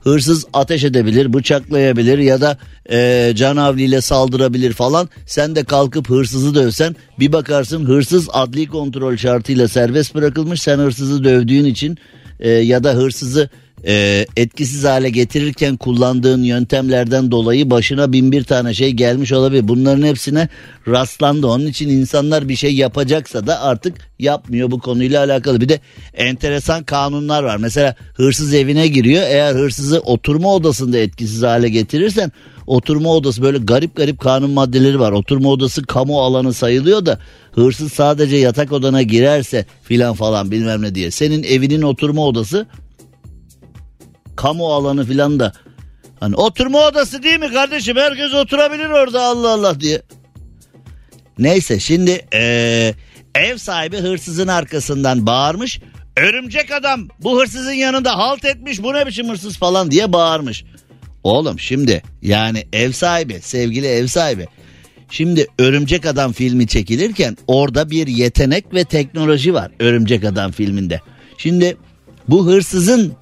hırsız ateş edebilir, bıçaklayabilir ya da e, canavliyle saldırabilir falan. Sen de kalkıp hırsızı dövsen bir bakarsın hırsız adli kontrol şartıyla serbest bırakılmış. Sen hırsızı dövdüğün için e, ya da hırsızı e, etkisiz hale getirirken kullandığın yöntemlerden dolayı başına bin bir tane şey gelmiş olabilir. Bunların hepsine rastlandı. Onun için insanlar bir şey yapacaksa da artık yapmıyor bu konuyla alakalı. Bir de enteresan kanunlar var. Mesela hırsız evine giriyor. Eğer hırsızı oturma odasında etkisiz hale getirirsen oturma odası böyle garip garip kanun maddeleri var. Oturma odası kamu alanı sayılıyor da hırsız sadece yatak odana girerse filan falan bilmem ne diye. Senin evinin oturma odası kamu alanı filan da hani oturma odası değil mi kardeşim herkes oturabilir orada Allah Allah diye. Neyse şimdi ee, ev sahibi hırsızın arkasından bağırmış. Örümcek adam bu hırsızın yanında halt etmiş bu ne biçim hırsız falan diye bağırmış. Oğlum şimdi yani ev sahibi sevgili ev sahibi. Şimdi Örümcek Adam filmi çekilirken orada bir yetenek ve teknoloji var Örümcek Adam filminde. Şimdi bu hırsızın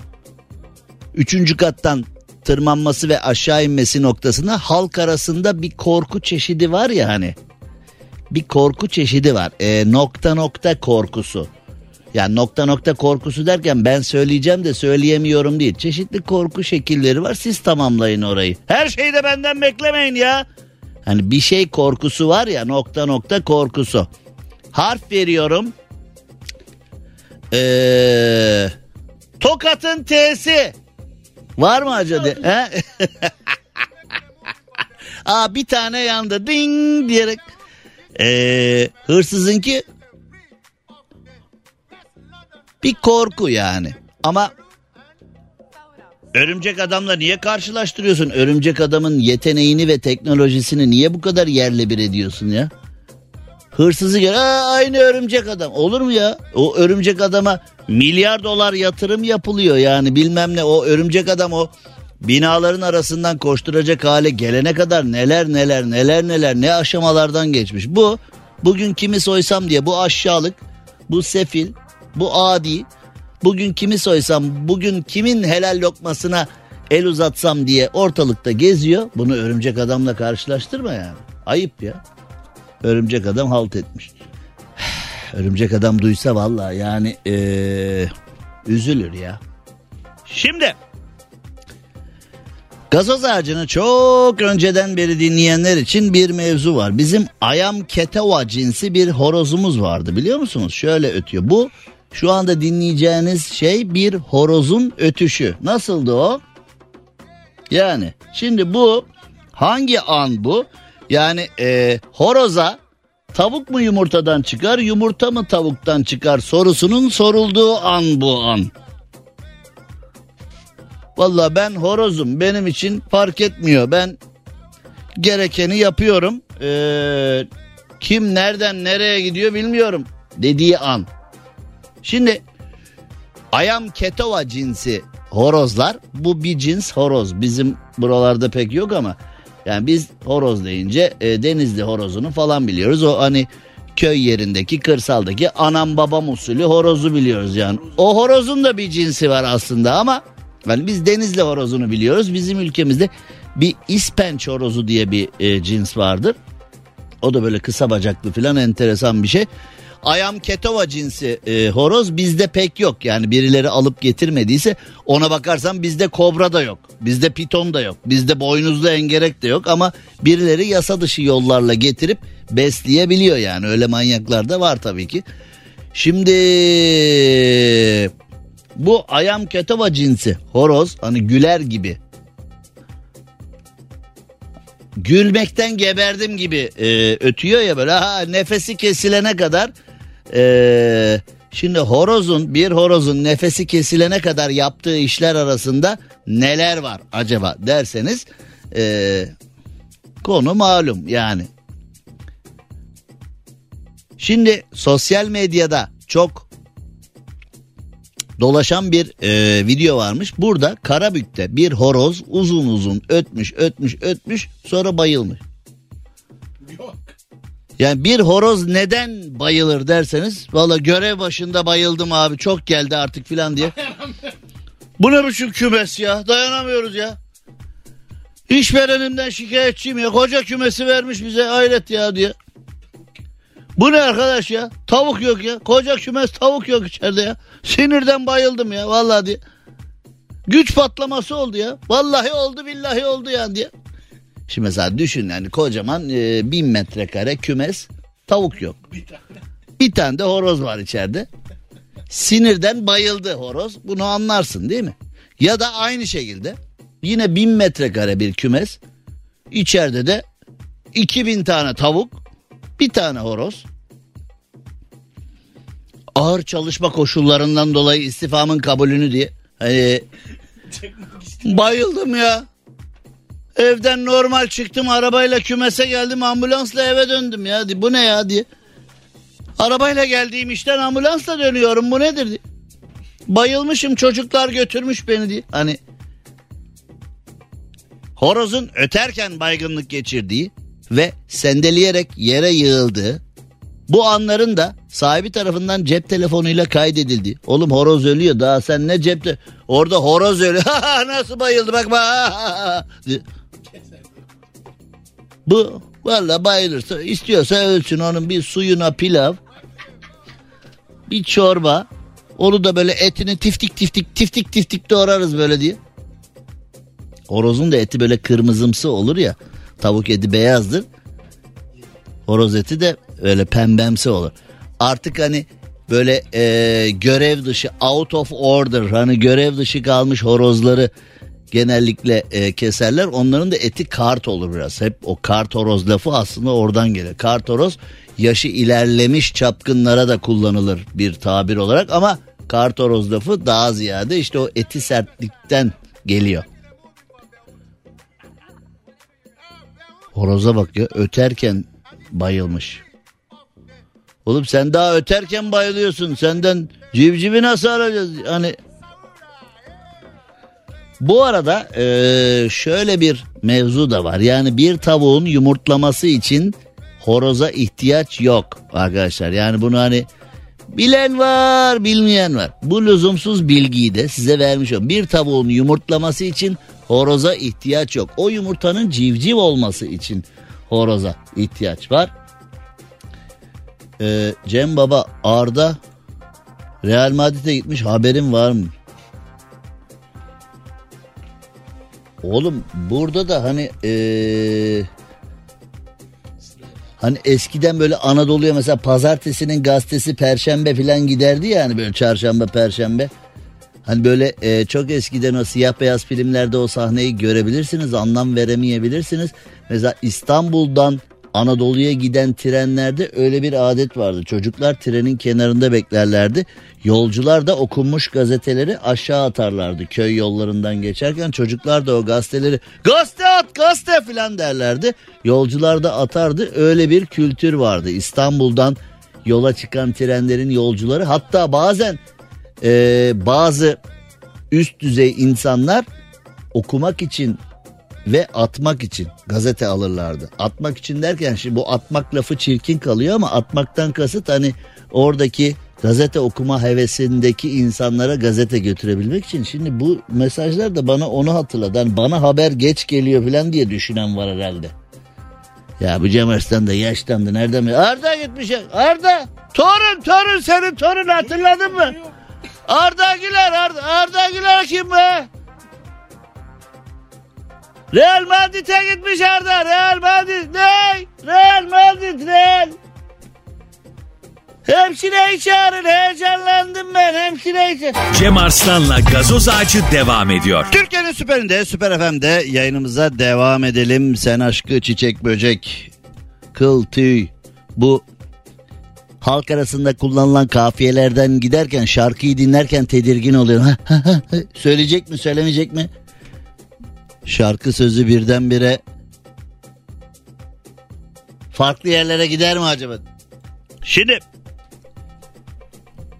üçüncü kattan tırmanması ve aşağı inmesi noktasında halk arasında bir korku çeşidi var ya hani. Bir korku çeşidi var. E, nokta nokta korkusu. Yani nokta nokta korkusu derken ben söyleyeceğim de söyleyemiyorum değil. Çeşitli korku şekilleri var. Siz tamamlayın orayı. Her şeyi de benden beklemeyin ya. Hani bir şey korkusu var ya nokta nokta korkusu. Harf veriyorum. Ee, Tokat'ın T'si. Var mı acaba? He? Aa bir tane yandı ding diyerek. Ee, hırsızınki bir korku yani. Ama örümcek adamla niye karşılaştırıyorsun? Örümcek adamın yeteneğini ve teknolojisini niye bu kadar yerle bir ediyorsun ya? Hırsızı gel aynı örümcek adam olur mu ya? O örümcek adama milyar dolar yatırım yapılıyor yani bilmem ne o örümcek adam o binaların arasından koşturacak hale gelene kadar neler neler neler neler ne aşamalardan geçmiş. Bu bugün kimi soysam diye bu aşağılık bu sefil bu adi bugün kimi soysam bugün kimin helal lokmasına el uzatsam diye ortalıkta geziyor. Bunu örümcek adamla karşılaştırma yani. Ayıp ya. Örümcek adam halt etmiş. Örümcek adam duysa valla yani ee, üzülür ya. Şimdi gazoz ağacını çok önceden beri dinleyenler için bir mevzu var. Bizim ayam keteva cinsi bir horozumuz vardı biliyor musunuz? Şöyle ötüyor. Bu şu anda dinleyeceğiniz şey bir horozun ötüşü. Nasıldı o? Yani şimdi bu hangi an bu? Yani e, horoza tavuk mu yumurtadan çıkar yumurta mı tavuktan çıkar sorusunun sorulduğu an bu an. Valla ben horozum benim için fark etmiyor ben gerekeni yapıyorum. Ee, kim nereden nereye gidiyor bilmiyorum dediği an. Şimdi ayam ketova cinsi horozlar bu bir cins horoz. Bizim buralarda pek yok ama yani biz horoz deyince e, denizli horozunu falan biliyoruz. O hani köy yerindeki kırsaldaki anam babam usulü horozu biliyoruz yani. O horozun da bir cinsi var aslında ama yani biz denizli horozunu biliyoruz. Bizim ülkemizde bir ispenç horozu diye bir e, cins vardır. O da böyle kısa bacaklı falan enteresan bir şey. Ayam ketova cinsi e, horoz bizde pek yok. Yani birileri alıp getirmediyse ona bakarsan bizde kobra da yok. Bizde piton da yok. Bizde boynuzlu engerek de yok ama birileri yasa dışı yollarla getirip besleyebiliyor yani. Öyle manyaklar da var tabii ki. Şimdi bu ayam ketova cinsi horoz hani güler gibi gülmekten geberdim gibi e, ötüyor ya böyle ha, nefesi kesilene kadar e, şimdi horozun bir horozun nefesi kesilene kadar yaptığı işler arasında neler var acaba derseniz e, konu malum yani. Şimdi sosyal medyada çok dolaşan bir e, video varmış. Burada Karabük'te bir horoz uzun uzun ötmüş ötmüş ötmüş sonra bayılmış. Yani bir horoz neden bayılır derseniz valla görev başında bayıldım abi çok geldi artık filan diye. Bu ne biçim kümes ya dayanamıyoruz ya. İşverenimden şikayetçiyim ya koca kümesi vermiş bize hayret ya diye. Bu ne arkadaş ya? Tavuk yok ya. Koca kümes tavuk yok içeride ya. Sinirden bayıldım ya vallahi diye. Güç patlaması oldu ya. Vallahi oldu billahi oldu yani diye. Şimdi mesela düşün yani kocaman e, bin metrekare kümes tavuk yok. Bir tane. bir tane de horoz var içeride. Sinirden bayıldı horoz. Bunu anlarsın değil mi? Ya da aynı şekilde yine bin metrekare bir kümes. İçeride de 2000 tane tavuk bir tane horoz. Ağır çalışma koşullarından dolayı istifamın kabulünü diye. Hani bayıldım ya. Evden normal çıktım arabayla kümese geldim ambulansla eve döndüm ya. Bu ne ya diye. Arabayla geldiğim işten ambulansla dönüyorum bu nedir diye. Bayılmışım çocuklar götürmüş beni diye. Hani horozun öterken baygınlık geçirdiği ve sendeleyerek yere yığıldığı bu anların da sahibi tarafından cep telefonuyla kaydedildi. Oğlum horoz ölüyor daha sen ne cepte? Orada horoz ölüyor. Nasıl bayıldı bak bak. Bu valla bayılırsa istiyorsa ölsün onun bir suyuna pilav. Bir çorba. Onu da böyle etini tiftik tiftik tiftik tiftik doğrarız böyle diye. Horozun da eti böyle kırmızımsı olur ya. Tavuk eti beyazdır. Horoz eti de öyle pembemsi olur. Artık hani böyle e, görev dışı out of order hani görev dışı kalmış horozları genellikle e, keserler. Onların da eti kart olur biraz. Hep o kart horoz lafı aslında oradan gelir. Kart horoz yaşı ilerlemiş çapkınlara da kullanılır bir tabir olarak ama kart horoz lafı daha ziyade işte o eti sertlikten geliyor. Horoza bak ya öterken bayılmış. Oğlum sen daha öterken bayılıyorsun. Senden civcivi nasıl arayacağız? Hani bu arada e, şöyle bir mevzu da var. Yani bir tavuğun yumurtlaması için horoza ihtiyaç yok arkadaşlar. Yani bunu hani bilen var bilmeyen var. Bu lüzumsuz bilgiyi de size vermiş oldum. Bir tavuğun yumurtlaması için horoza ihtiyaç yok. O yumurtanın civciv olması için horoza ihtiyaç var. Ee, Cem Baba Arda Real Madrid'e gitmiş haberin var mı? Oğlum burada da hani ee, hani eskiden böyle Anadolu'ya mesela pazartesinin gazetesi perşembe falan giderdi ya hani böyle çarşamba perşembe. Hani böyle e, çok eskiden o siyah beyaz filmlerde o sahneyi görebilirsiniz anlam veremeyebilirsiniz. Mesela İstanbul'dan Anadolu'ya giden trenlerde öyle bir adet vardı. Çocuklar trenin kenarında beklerlerdi. Yolcular da okunmuş gazeteleri aşağı atarlardı. Köy yollarından geçerken çocuklar da o gazeteleri gazete at gazete filan derlerdi. Yolcular da atardı. Öyle bir kültür vardı. İstanbul'dan yola çıkan trenlerin yolcuları hatta bazen e, bazı üst düzey insanlar okumak için ve atmak için gazete alırlardı. Atmak için derken şimdi bu atmak lafı çirkin kalıyor ama atmaktan kasıt hani oradaki gazete okuma hevesindeki insanlara gazete götürebilmek için. Şimdi bu mesajlar da bana onu hatırladı. Hani bana haber geç geliyor falan diye düşünen var herhalde. Ya bu Cem Arslan da yaşlandı nereden mi? Arda gitmiş. Arda torun torun senin torun hatırladın mı? Arda Güler Arda, Arda Güler kim be? Real Madrid'e gitmiş Arda. Real Madrid ne? Real Madrid Real. Hemşireyi çağırın heyecanlandım ben hemşireyi çağırın. Cem Arslan'la gazoz ağacı devam ediyor. Türkiye'nin süperinde Süper FM'de yayınımıza devam edelim. Sen aşkı çiçek böcek kıl tüy bu halk arasında kullanılan kafiyelerden giderken şarkıyı dinlerken tedirgin oluyorum. Söyleyecek mi söylemeyecek mi? Şarkı sözü birdenbire farklı yerlere gider mi acaba? Şimdi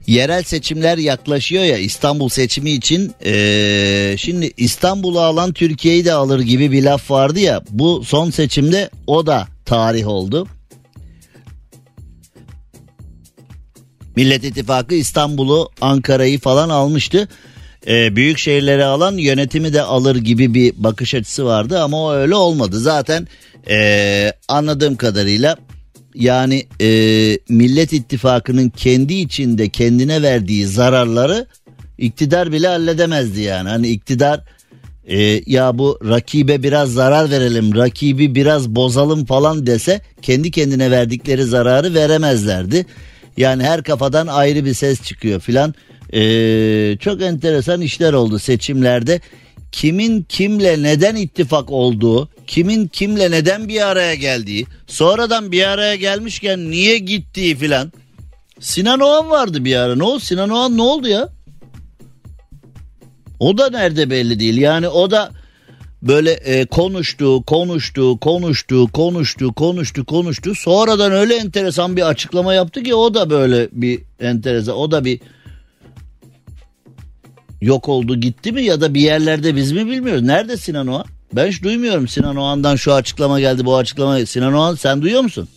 yerel seçimler yaklaşıyor ya İstanbul seçimi için ee, şimdi İstanbul'u alan Türkiye'yi de alır gibi bir laf vardı ya bu son seçimde o da tarih oldu. Millet İttifakı İstanbul'u Ankara'yı falan almıştı. Ee, büyük şehirleri alan yönetimi de alır gibi bir bakış açısı vardı ama o öyle olmadı. Zaten ee, anladığım kadarıyla yani e, Millet İttifakı'nın kendi içinde kendine verdiği zararları iktidar bile halledemezdi yani. Hani iktidar e, ya bu rakibe biraz zarar verelim, rakibi biraz bozalım falan dese kendi kendine verdikleri zararı veremezlerdi. Yani her kafadan ayrı bir ses çıkıyor filan. E, çok enteresan işler oldu seçimlerde. Kimin kimle neden ittifak olduğu, kimin kimle neden bir araya geldiği, sonradan bir araya gelmişken niye gittiği filan. Sinan Oğan vardı bir ara. Ne oldu? Sinan Oğan ne oldu ya? O da nerede belli değil. Yani o da böyle e, konuştu, konuştu, konuştu, konuştu, konuştu, konuştu. Sonradan öyle enteresan bir açıklama yaptı ki o da böyle bir enteresan, o da bir yok oldu gitti mi ya da bir yerlerde biz mi bilmiyoruz. Nerede Sinan Oğan? Ben hiç duymuyorum Sinan Oğan'dan şu açıklama geldi bu açıklama. Sinan Oğan sen duyuyor musun?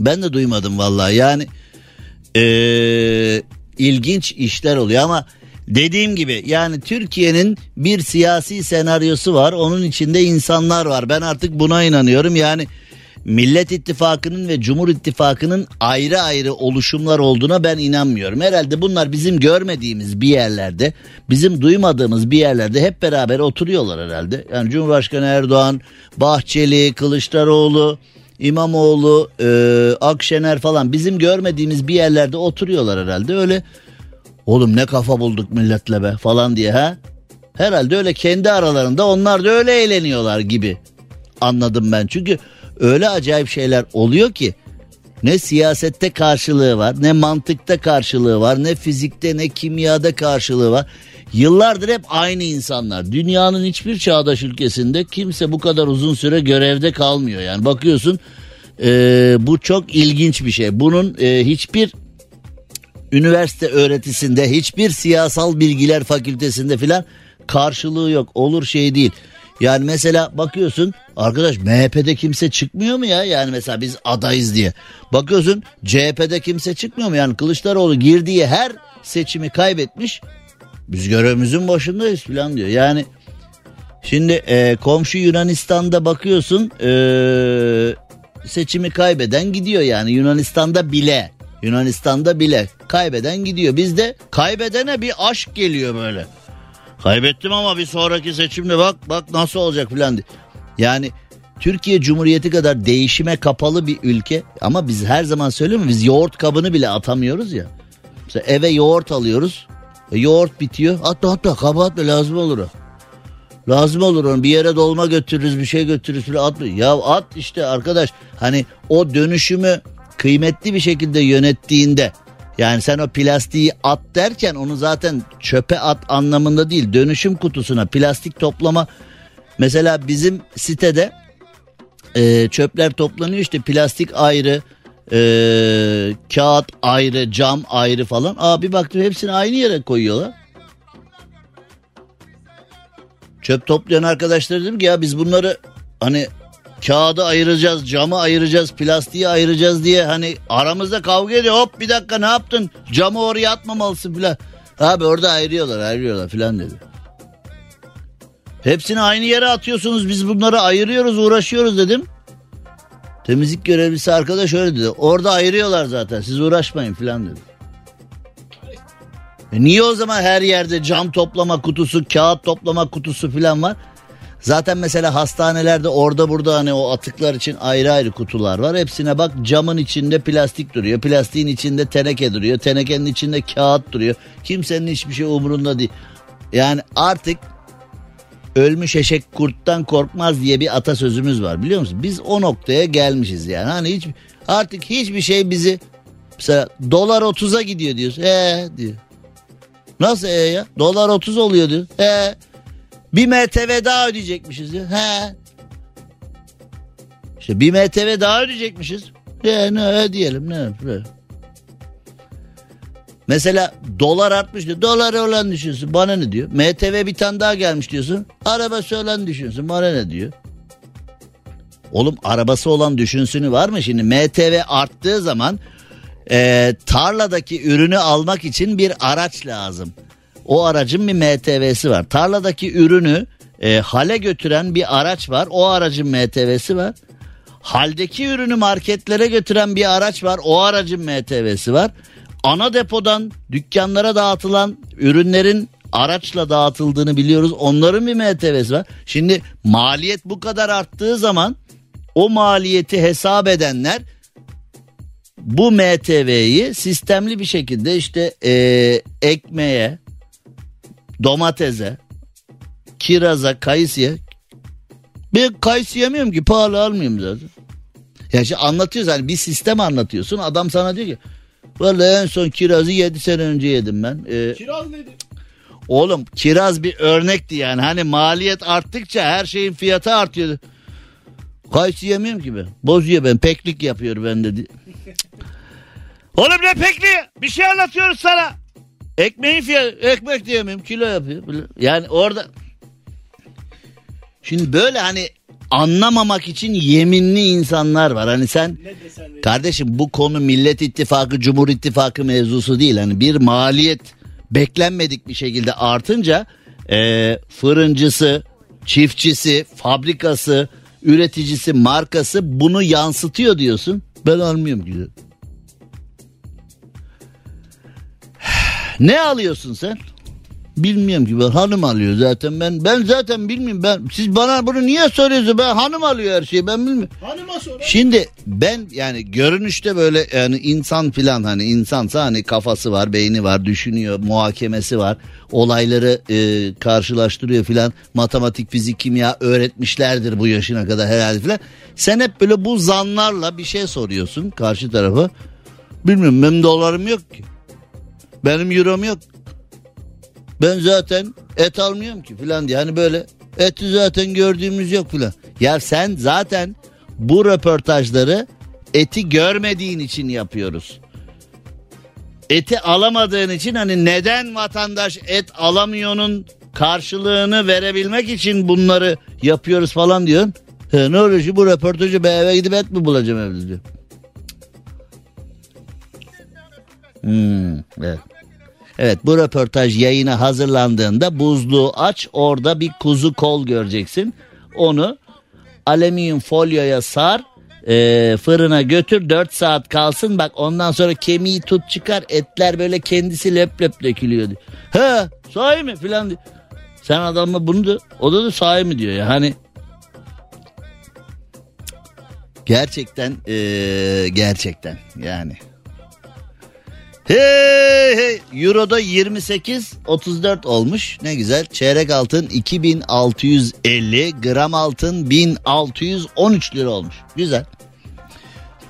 Ben de duymadım vallahi yani ee, ilginç işler oluyor ama dediğim gibi yani Türkiye'nin bir siyasi senaryosu var onun içinde insanlar var ben artık buna inanıyorum yani Millet İttifakı'nın ve Cumhur İttifakı'nın ayrı ayrı oluşumlar olduğuna ben inanmıyorum. Herhalde bunlar bizim görmediğimiz bir yerlerde, bizim duymadığımız bir yerlerde hep beraber oturuyorlar herhalde. Yani Cumhurbaşkanı Erdoğan, Bahçeli, Kılıçdaroğlu, İmamoğlu, e, Akşener falan bizim görmediğimiz bir yerlerde oturuyorlar herhalde. Öyle oğlum ne kafa bulduk milletle be falan diye ha. Herhalde öyle kendi aralarında onlar da öyle eğleniyorlar gibi anladım ben. Çünkü öyle acayip şeyler oluyor ki ne siyasette karşılığı var, ne mantıkta karşılığı var, ne fizikte ne kimyada karşılığı var. Yıllardır hep aynı insanlar. Dünyanın hiçbir çağdaş ülkesinde kimse bu kadar uzun süre görevde kalmıyor. Yani bakıyorsun e, bu çok ilginç bir şey. Bunun e, hiçbir üniversite öğretisinde, hiçbir siyasal bilgiler fakültesinde filan karşılığı yok. Olur şey değil. Yani mesela bakıyorsun arkadaş MHP'de kimse çıkmıyor mu ya? Yani mesela biz adayız diye. Bakıyorsun CHP'de kimse çıkmıyor mu? Yani Kılıçdaroğlu girdiği her seçimi kaybetmiş. Biz görevimizin başındayız falan diyor. Yani şimdi e, komşu Yunanistan'da bakıyorsun e, seçimi kaybeden gidiyor yani Yunanistan'da bile. Yunanistan'da bile kaybeden gidiyor. Bizde kaybedene bir aşk geliyor böyle. Kaybettim ama bir sonraki seçimde bak bak nasıl olacak filan diye. Yani Türkiye Cumhuriyeti kadar değişime kapalı bir ülke ama biz her zaman söylüyorum biz yoğurt kabını bile atamıyoruz ya. Mesela eve yoğurt alıyoruz. E, yoğurt bitiyor. Hatta hatta kabı atma lazım olur o. Lazım olur onu bir yere dolma götürürüz bir şey götürürüz falan at. Ya at işte arkadaş hani o dönüşümü kıymetli bir şekilde yönettiğinde yani sen o plastiği at derken onu zaten çöpe at anlamında değil dönüşüm kutusuna plastik toplama mesela bizim sitede e, çöpler toplanıyor işte plastik ayrı e, kağıt ayrı cam ayrı falan. Abi baktım hepsini aynı yere koyuyorlar. Çöp toplayan arkadaşlar dedim ki ya biz bunları hani kağıdı ayıracağız, camı ayıracağız, plastiği ayıracağız diye hani aramızda kavga ediyor. Hop bir dakika ne yaptın? Camı oraya atmamalısın filan. Abi orada ayırıyorlar, ayırıyorlar filan dedi. Hepsini aynı yere atıyorsunuz biz bunları ayırıyoruz uğraşıyoruz dedim. Temizlik görevlisi arkadaş öyle dedi. Orada ayırıyorlar zaten siz uğraşmayın filan dedi. E niye o zaman her yerde cam toplama kutusu, kağıt toplama kutusu filan var? Zaten mesela hastanelerde orada burada hani o atıklar için ayrı ayrı kutular var. Hepsine bak camın içinde plastik duruyor. Plastiğin içinde teneke duruyor. Tenekenin içinde kağıt duruyor. Kimsenin hiçbir şey umurunda değil. Yani artık ölmüş eşek kurttan korkmaz diye bir atasözümüz var biliyor musun? Biz o noktaya gelmişiz yani. Hani hiç artık hiçbir şey bizi mesela dolar 30'a gidiyor diyoruz. Ee diyor. Nasıl e ya? Dolar 30 oluyor diyor. He. Bir MTV daha ödeyecekmişiz diyor. He. İşte bir MTV daha ödeyecekmişiz. Ya ne ödeyelim ne? Mesela dolar artmış diyor. Dolar olan düşünsün bana ne diyor. MTV bir tane daha gelmiş diyorsun. Arabası olan düşünsün bana ne diyor. Oğlum arabası olan düşünsünü var mı şimdi? MTV arttığı zaman e, tarladaki ürünü almak için bir araç lazım. O aracın bir MTV'si var. Tarladaki ürünü e, hale götüren bir araç var. O aracın MTV'si var. Haldeki ürünü marketlere götüren bir araç var. O aracın MTV'si var. Ana depodan dükkanlara dağıtılan ürünlerin araçla dağıtıldığını biliyoruz. Onların bir MTV'si var. Şimdi maliyet bu kadar arttığı zaman o maliyeti hesap edenler bu MTV'yi sistemli bir şekilde işte e, ekmeğe, domatese, kiraza, kayısıya. Ben kayısı yemiyorum ki pahalı almıyorum zaten. Ya işte anlatıyoruz hani bir sistem anlatıyorsun adam sana diyor ki Vallahi en son kirazı 7 sene önce yedim ben. Ee, Kiraz nedir? Oğlum kiraz bir örnekti yani. Hani maliyet arttıkça her şeyin fiyatı artıyor. Kayısı yemiyorum ki ben. Bozuyor ben. Peklik yapıyor ben dedi. Oğlum ne pekliği? Bir şey anlatıyoruz sana. Ekmeğin fiyatı. Ekmek diyemiyorum. Kilo yapıyor. Yani orada. Şimdi böyle hani anlamamak için yeminli insanlar var. Hani sen kardeşim bu konu Millet İttifakı, Cumhur İttifakı mevzusu değil. Hani bir maliyet beklenmedik bir şekilde artınca e, fırıncısı, çiftçisi, fabrikası, üreticisi, markası bunu yansıtıyor diyorsun. Ben almıyorum ki. Ne alıyorsun sen? Bilmiyorum ki ben hanım alıyor zaten ben ben zaten bilmiyorum ben siz bana bunu niye soruyorsunuz ben hanım alıyor her şeyi ben bilmiyorum. Hanıma sonra. Şimdi ben yani görünüşte böyle yani insan filan hani insansa hani kafası var beyni var düşünüyor muhakemesi var olayları e, karşılaştırıyor filan matematik fizik kimya öğretmişlerdir bu yaşına kadar herhalde filan. Sen hep böyle bu zanlarla bir şey soruyorsun karşı tarafa bilmiyorum benim dolarım yok ki benim eurom yok ben zaten et almıyorum ki filan diye hani böyle eti zaten gördüğümüz yok filan. Ya sen zaten bu röportajları eti görmediğin için yapıyoruz. Eti alamadığın için hani neden vatandaş et alamıyor'nun karşılığını verebilmek için bunları yapıyoruz falan diyorsun. He, ne oluyor şu bu röportajı ben eve gidip et mi bulacağım evde diyor. Hmm, evet. Evet bu röportaj yayına hazırlandığında buzluğu aç orada bir kuzu kol göreceksin. Onu alüminyum folyoya sar e, fırına götür 4 saat kalsın bak ondan sonra kemiği tut çıkar etler böyle kendisi löp löp dökülüyor diyor. He sahi mi filan diyor. Sen adamla bunu da o da da sahi mi diyor ya hani gerçekten e, gerçekten yani Hey hey Euro'da 28 34 olmuş. Ne güzel. Çeyrek altın 2650, gram altın 1613 lira olmuş. Güzel.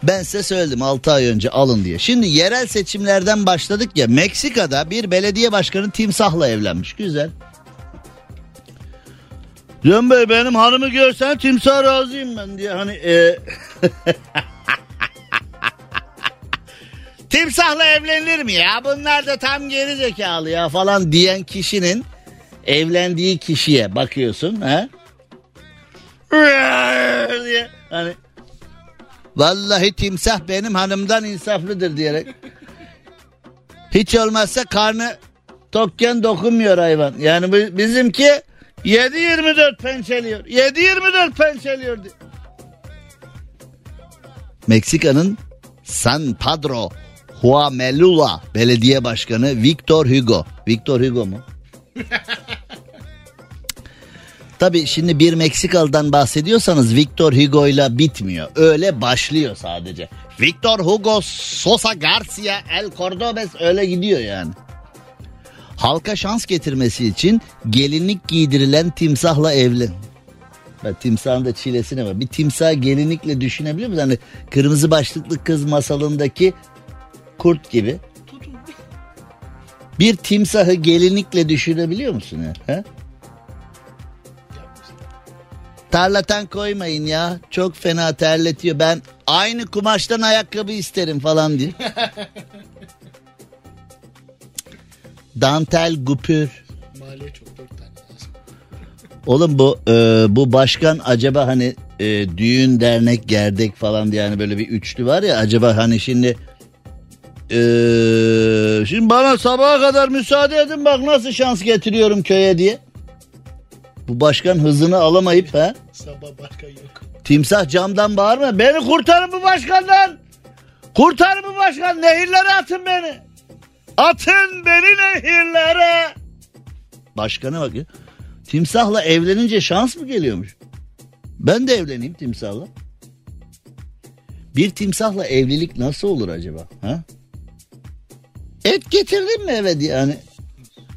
Ben size söyledim 6 ay önce alın diye. Şimdi yerel seçimlerden başladık ya Meksika'da bir belediye başkanı timsahla evlenmiş. Güzel. Cem Bey benim hanımı görsen timsah razıyım ben diye hani e... Timsahla evlenilir mi ya? Bunlar da tam geri zekalı ya falan diyen kişinin evlendiği kişiye bakıyorsun ha? diye hani Vallahi timsah benim hanımdan insaflıdır diyerek. Hiç olmazsa karnı tokken dokunmuyor hayvan. Yani bizimki 7-24 pençeliyor. 7-24 pençeliyor. Meksika'nın San Pedro Huamelula Belediye Başkanı Victor Hugo. Victor Hugo mu? Tabi şimdi bir Meksikalı'dan bahsediyorsanız Victor Hugo ile bitmiyor. Öyle başlıyor sadece. Victor Hugo Sosa Garcia El Cordobes öyle gidiyor yani. Halka şans getirmesi için gelinlik giydirilen timsahla evlen. Bak timsahın da çilesine var. Bir timsah gelinlikle düşünebiliyor musun? Hani kırmızı başlıklı kız masalındaki kurt gibi. Bir timsahı gelinlikle düşünebiliyor musun ya? He? Tarlatan koymayın ya. Çok fena terletiyor. Ben aynı kumaştan ayakkabı isterim falan diye. Dantel gupür. Maliye çok dört tane lazım. Oğlum bu e, bu başkan acaba hani e, düğün dernek gerdek falan diye yani böyle bir üçlü var ya acaba hani şimdi ee, şimdi bana sabaha kadar müsaade edin bak nasıl şans getiriyorum köye diye. Bu başkan hızını alamayıp ha? Sabah başkan yok. Timsah camdan bağırma. Beni kurtarın bu başkandan. Kurtarın bu başkan. Nehirlere atın beni. Atın beni nehirlere. Başkana bak ya. Timsahla evlenince şans mı geliyormuş? Ben de evleneyim timsahla. Bir timsahla evlilik nasıl olur acaba? Ha? Et getirdin mi eve diye hani.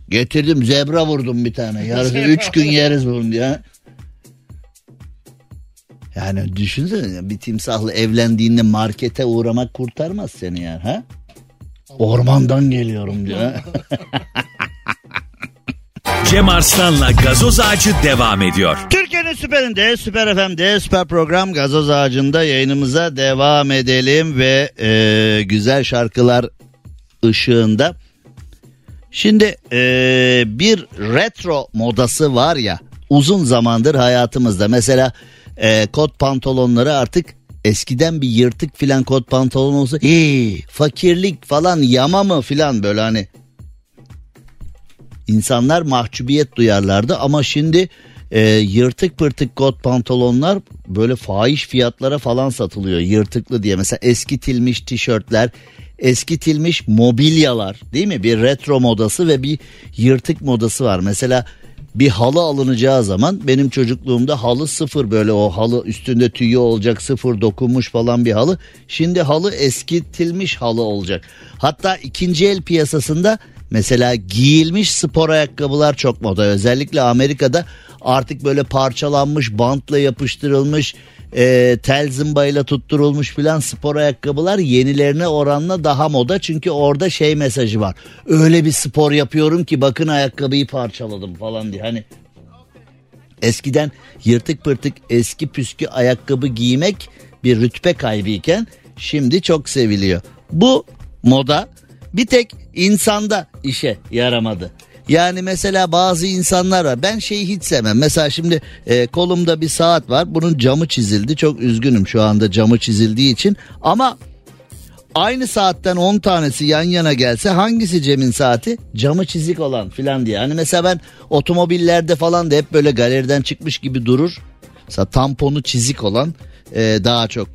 Getirdim zebra vurdum bir tane. Yarısı üç gün yeriz bunu diye. Yani düşünsene bir timsahla evlendiğinde markete uğramak kurtarmaz seni yani ha? Ormandan geliyorum diyor. Cem Arslan'la gazoz ağacı devam ediyor. Türkiye'nin süperinde, süper FM'de, süper program gazoz ağacında yayınımıza devam edelim ve e, güzel şarkılar ışığında. Şimdi ee, bir retro modası var ya uzun zamandır hayatımızda. Mesela e, kot pantolonları artık eskiden bir yırtık filan kot pantolon olsa hii, fakirlik falan yama mı filan böyle hani insanlar mahcubiyet duyarlardı ama şimdi e, yırtık pırtık kot pantolonlar böyle fahiş fiyatlara falan satılıyor yırtıklı diye mesela eskitilmiş tişörtler eskitilmiş mobilyalar değil mi? Bir retro modası ve bir yırtık modası var. Mesela bir halı alınacağı zaman benim çocukluğumda halı sıfır böyle o halı üstünde tüyü olacak sıfır dokunmuş falan bir halı. Şimdi halı eskitilmiş halı olacak. Hatta ikinci el piyasasında mesela giyilmiş spor ayakkabılar çok moda. Özellikle Amerika'da artık böyle parçalanmış bantla yapıştırılmış e, tel zımbayla tutturulmuş filan spor ayakkabılar yenilerine oranla daha moda. Çünkü orada şey mesajı var. Öyle bir spor yapıyorum ki bakın ayakkabıyı parçaladım falan diye. Hani eskiden yırtık pırtık eski püskü ayakkabı giymek bir rütbe kaybıyken şimdi çok seviliyor. Bu moda bir tek insanda işe yaramadı. Yani mesela bazı insanlar var. Ben şeyi hiç sevmem. Mesela şimdi e, kolumda bir saat var. Bunun camı çizildi. Çok üzgünüm şu anda camı çizildiği için. Ama aynı saatten 10 tanesi yan yana gelse hangisi Cem'in saati? Camı çizik olan filan diye. Hani mesela ben otomobillerde falan da hep böyle galeriden çıkmış gibi durur. Mesela tamponu çizik olan e, daha çok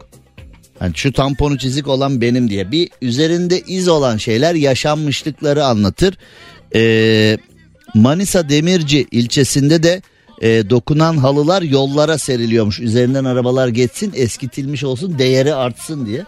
yani şu tamponu çizik olan benim diye bir üzerinde iz olan şeyler yaşanmışlıkları anlatır. Ee, Manisa Demirci ilçesinde de e, dokunan halılar yollara seriliyormuş. Üzerinden arabalar geçsin eskitilmiş olsun değeri artsın diye.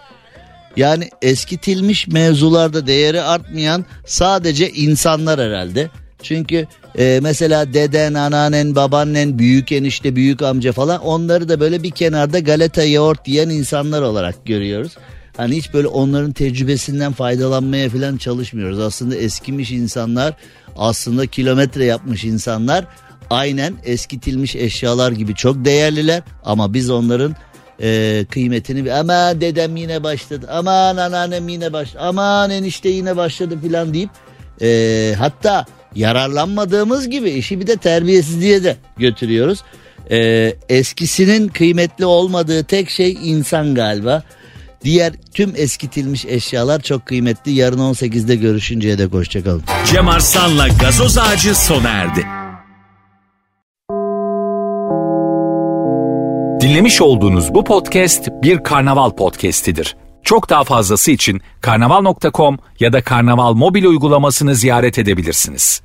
Yani eskitilmiş mevzularda değeri artmayan sadece insanlar herhalde. Çünkü e, mesela deden, anneannen, babaannen, büyük enişte, büyük amca falan onları da böyle bir kenarda galeta yoğurt yiyen insanlar olarak görüyoruz. Hani hiç böyle onların tecrübesinden faydalanmaya falan çalışmıyoruz. Aslında eskimiş insanlar, aslında kilometre yapmış insanlar aynen eskitilmiş eşyalar gibi çok değerliler ama biz onların e, kıymetini ama dedem yine başladı aman anneannem yine başladı aman enişte yine başladı filan deyip e, hatta yararlanmadığımız gibi işi bir de terbiyesizliğe de götürüyoruz. E, eskisinin kıymetli olmadığı tek şey insan galiba. Diğer tüm eskitilmiş eşyalar çok kıymetli. Yarın 18'de görüşünceye dek hoşçakalın. Cem Arslan'la gazoz ağacı sona erdi. Dinlemiş olduğunuz bu podcast bir karnaval podcastidir. Çok daha fazlası için karnaval.com ya da karnaval mobil uygulamasını ziyaret edebilirsiniz.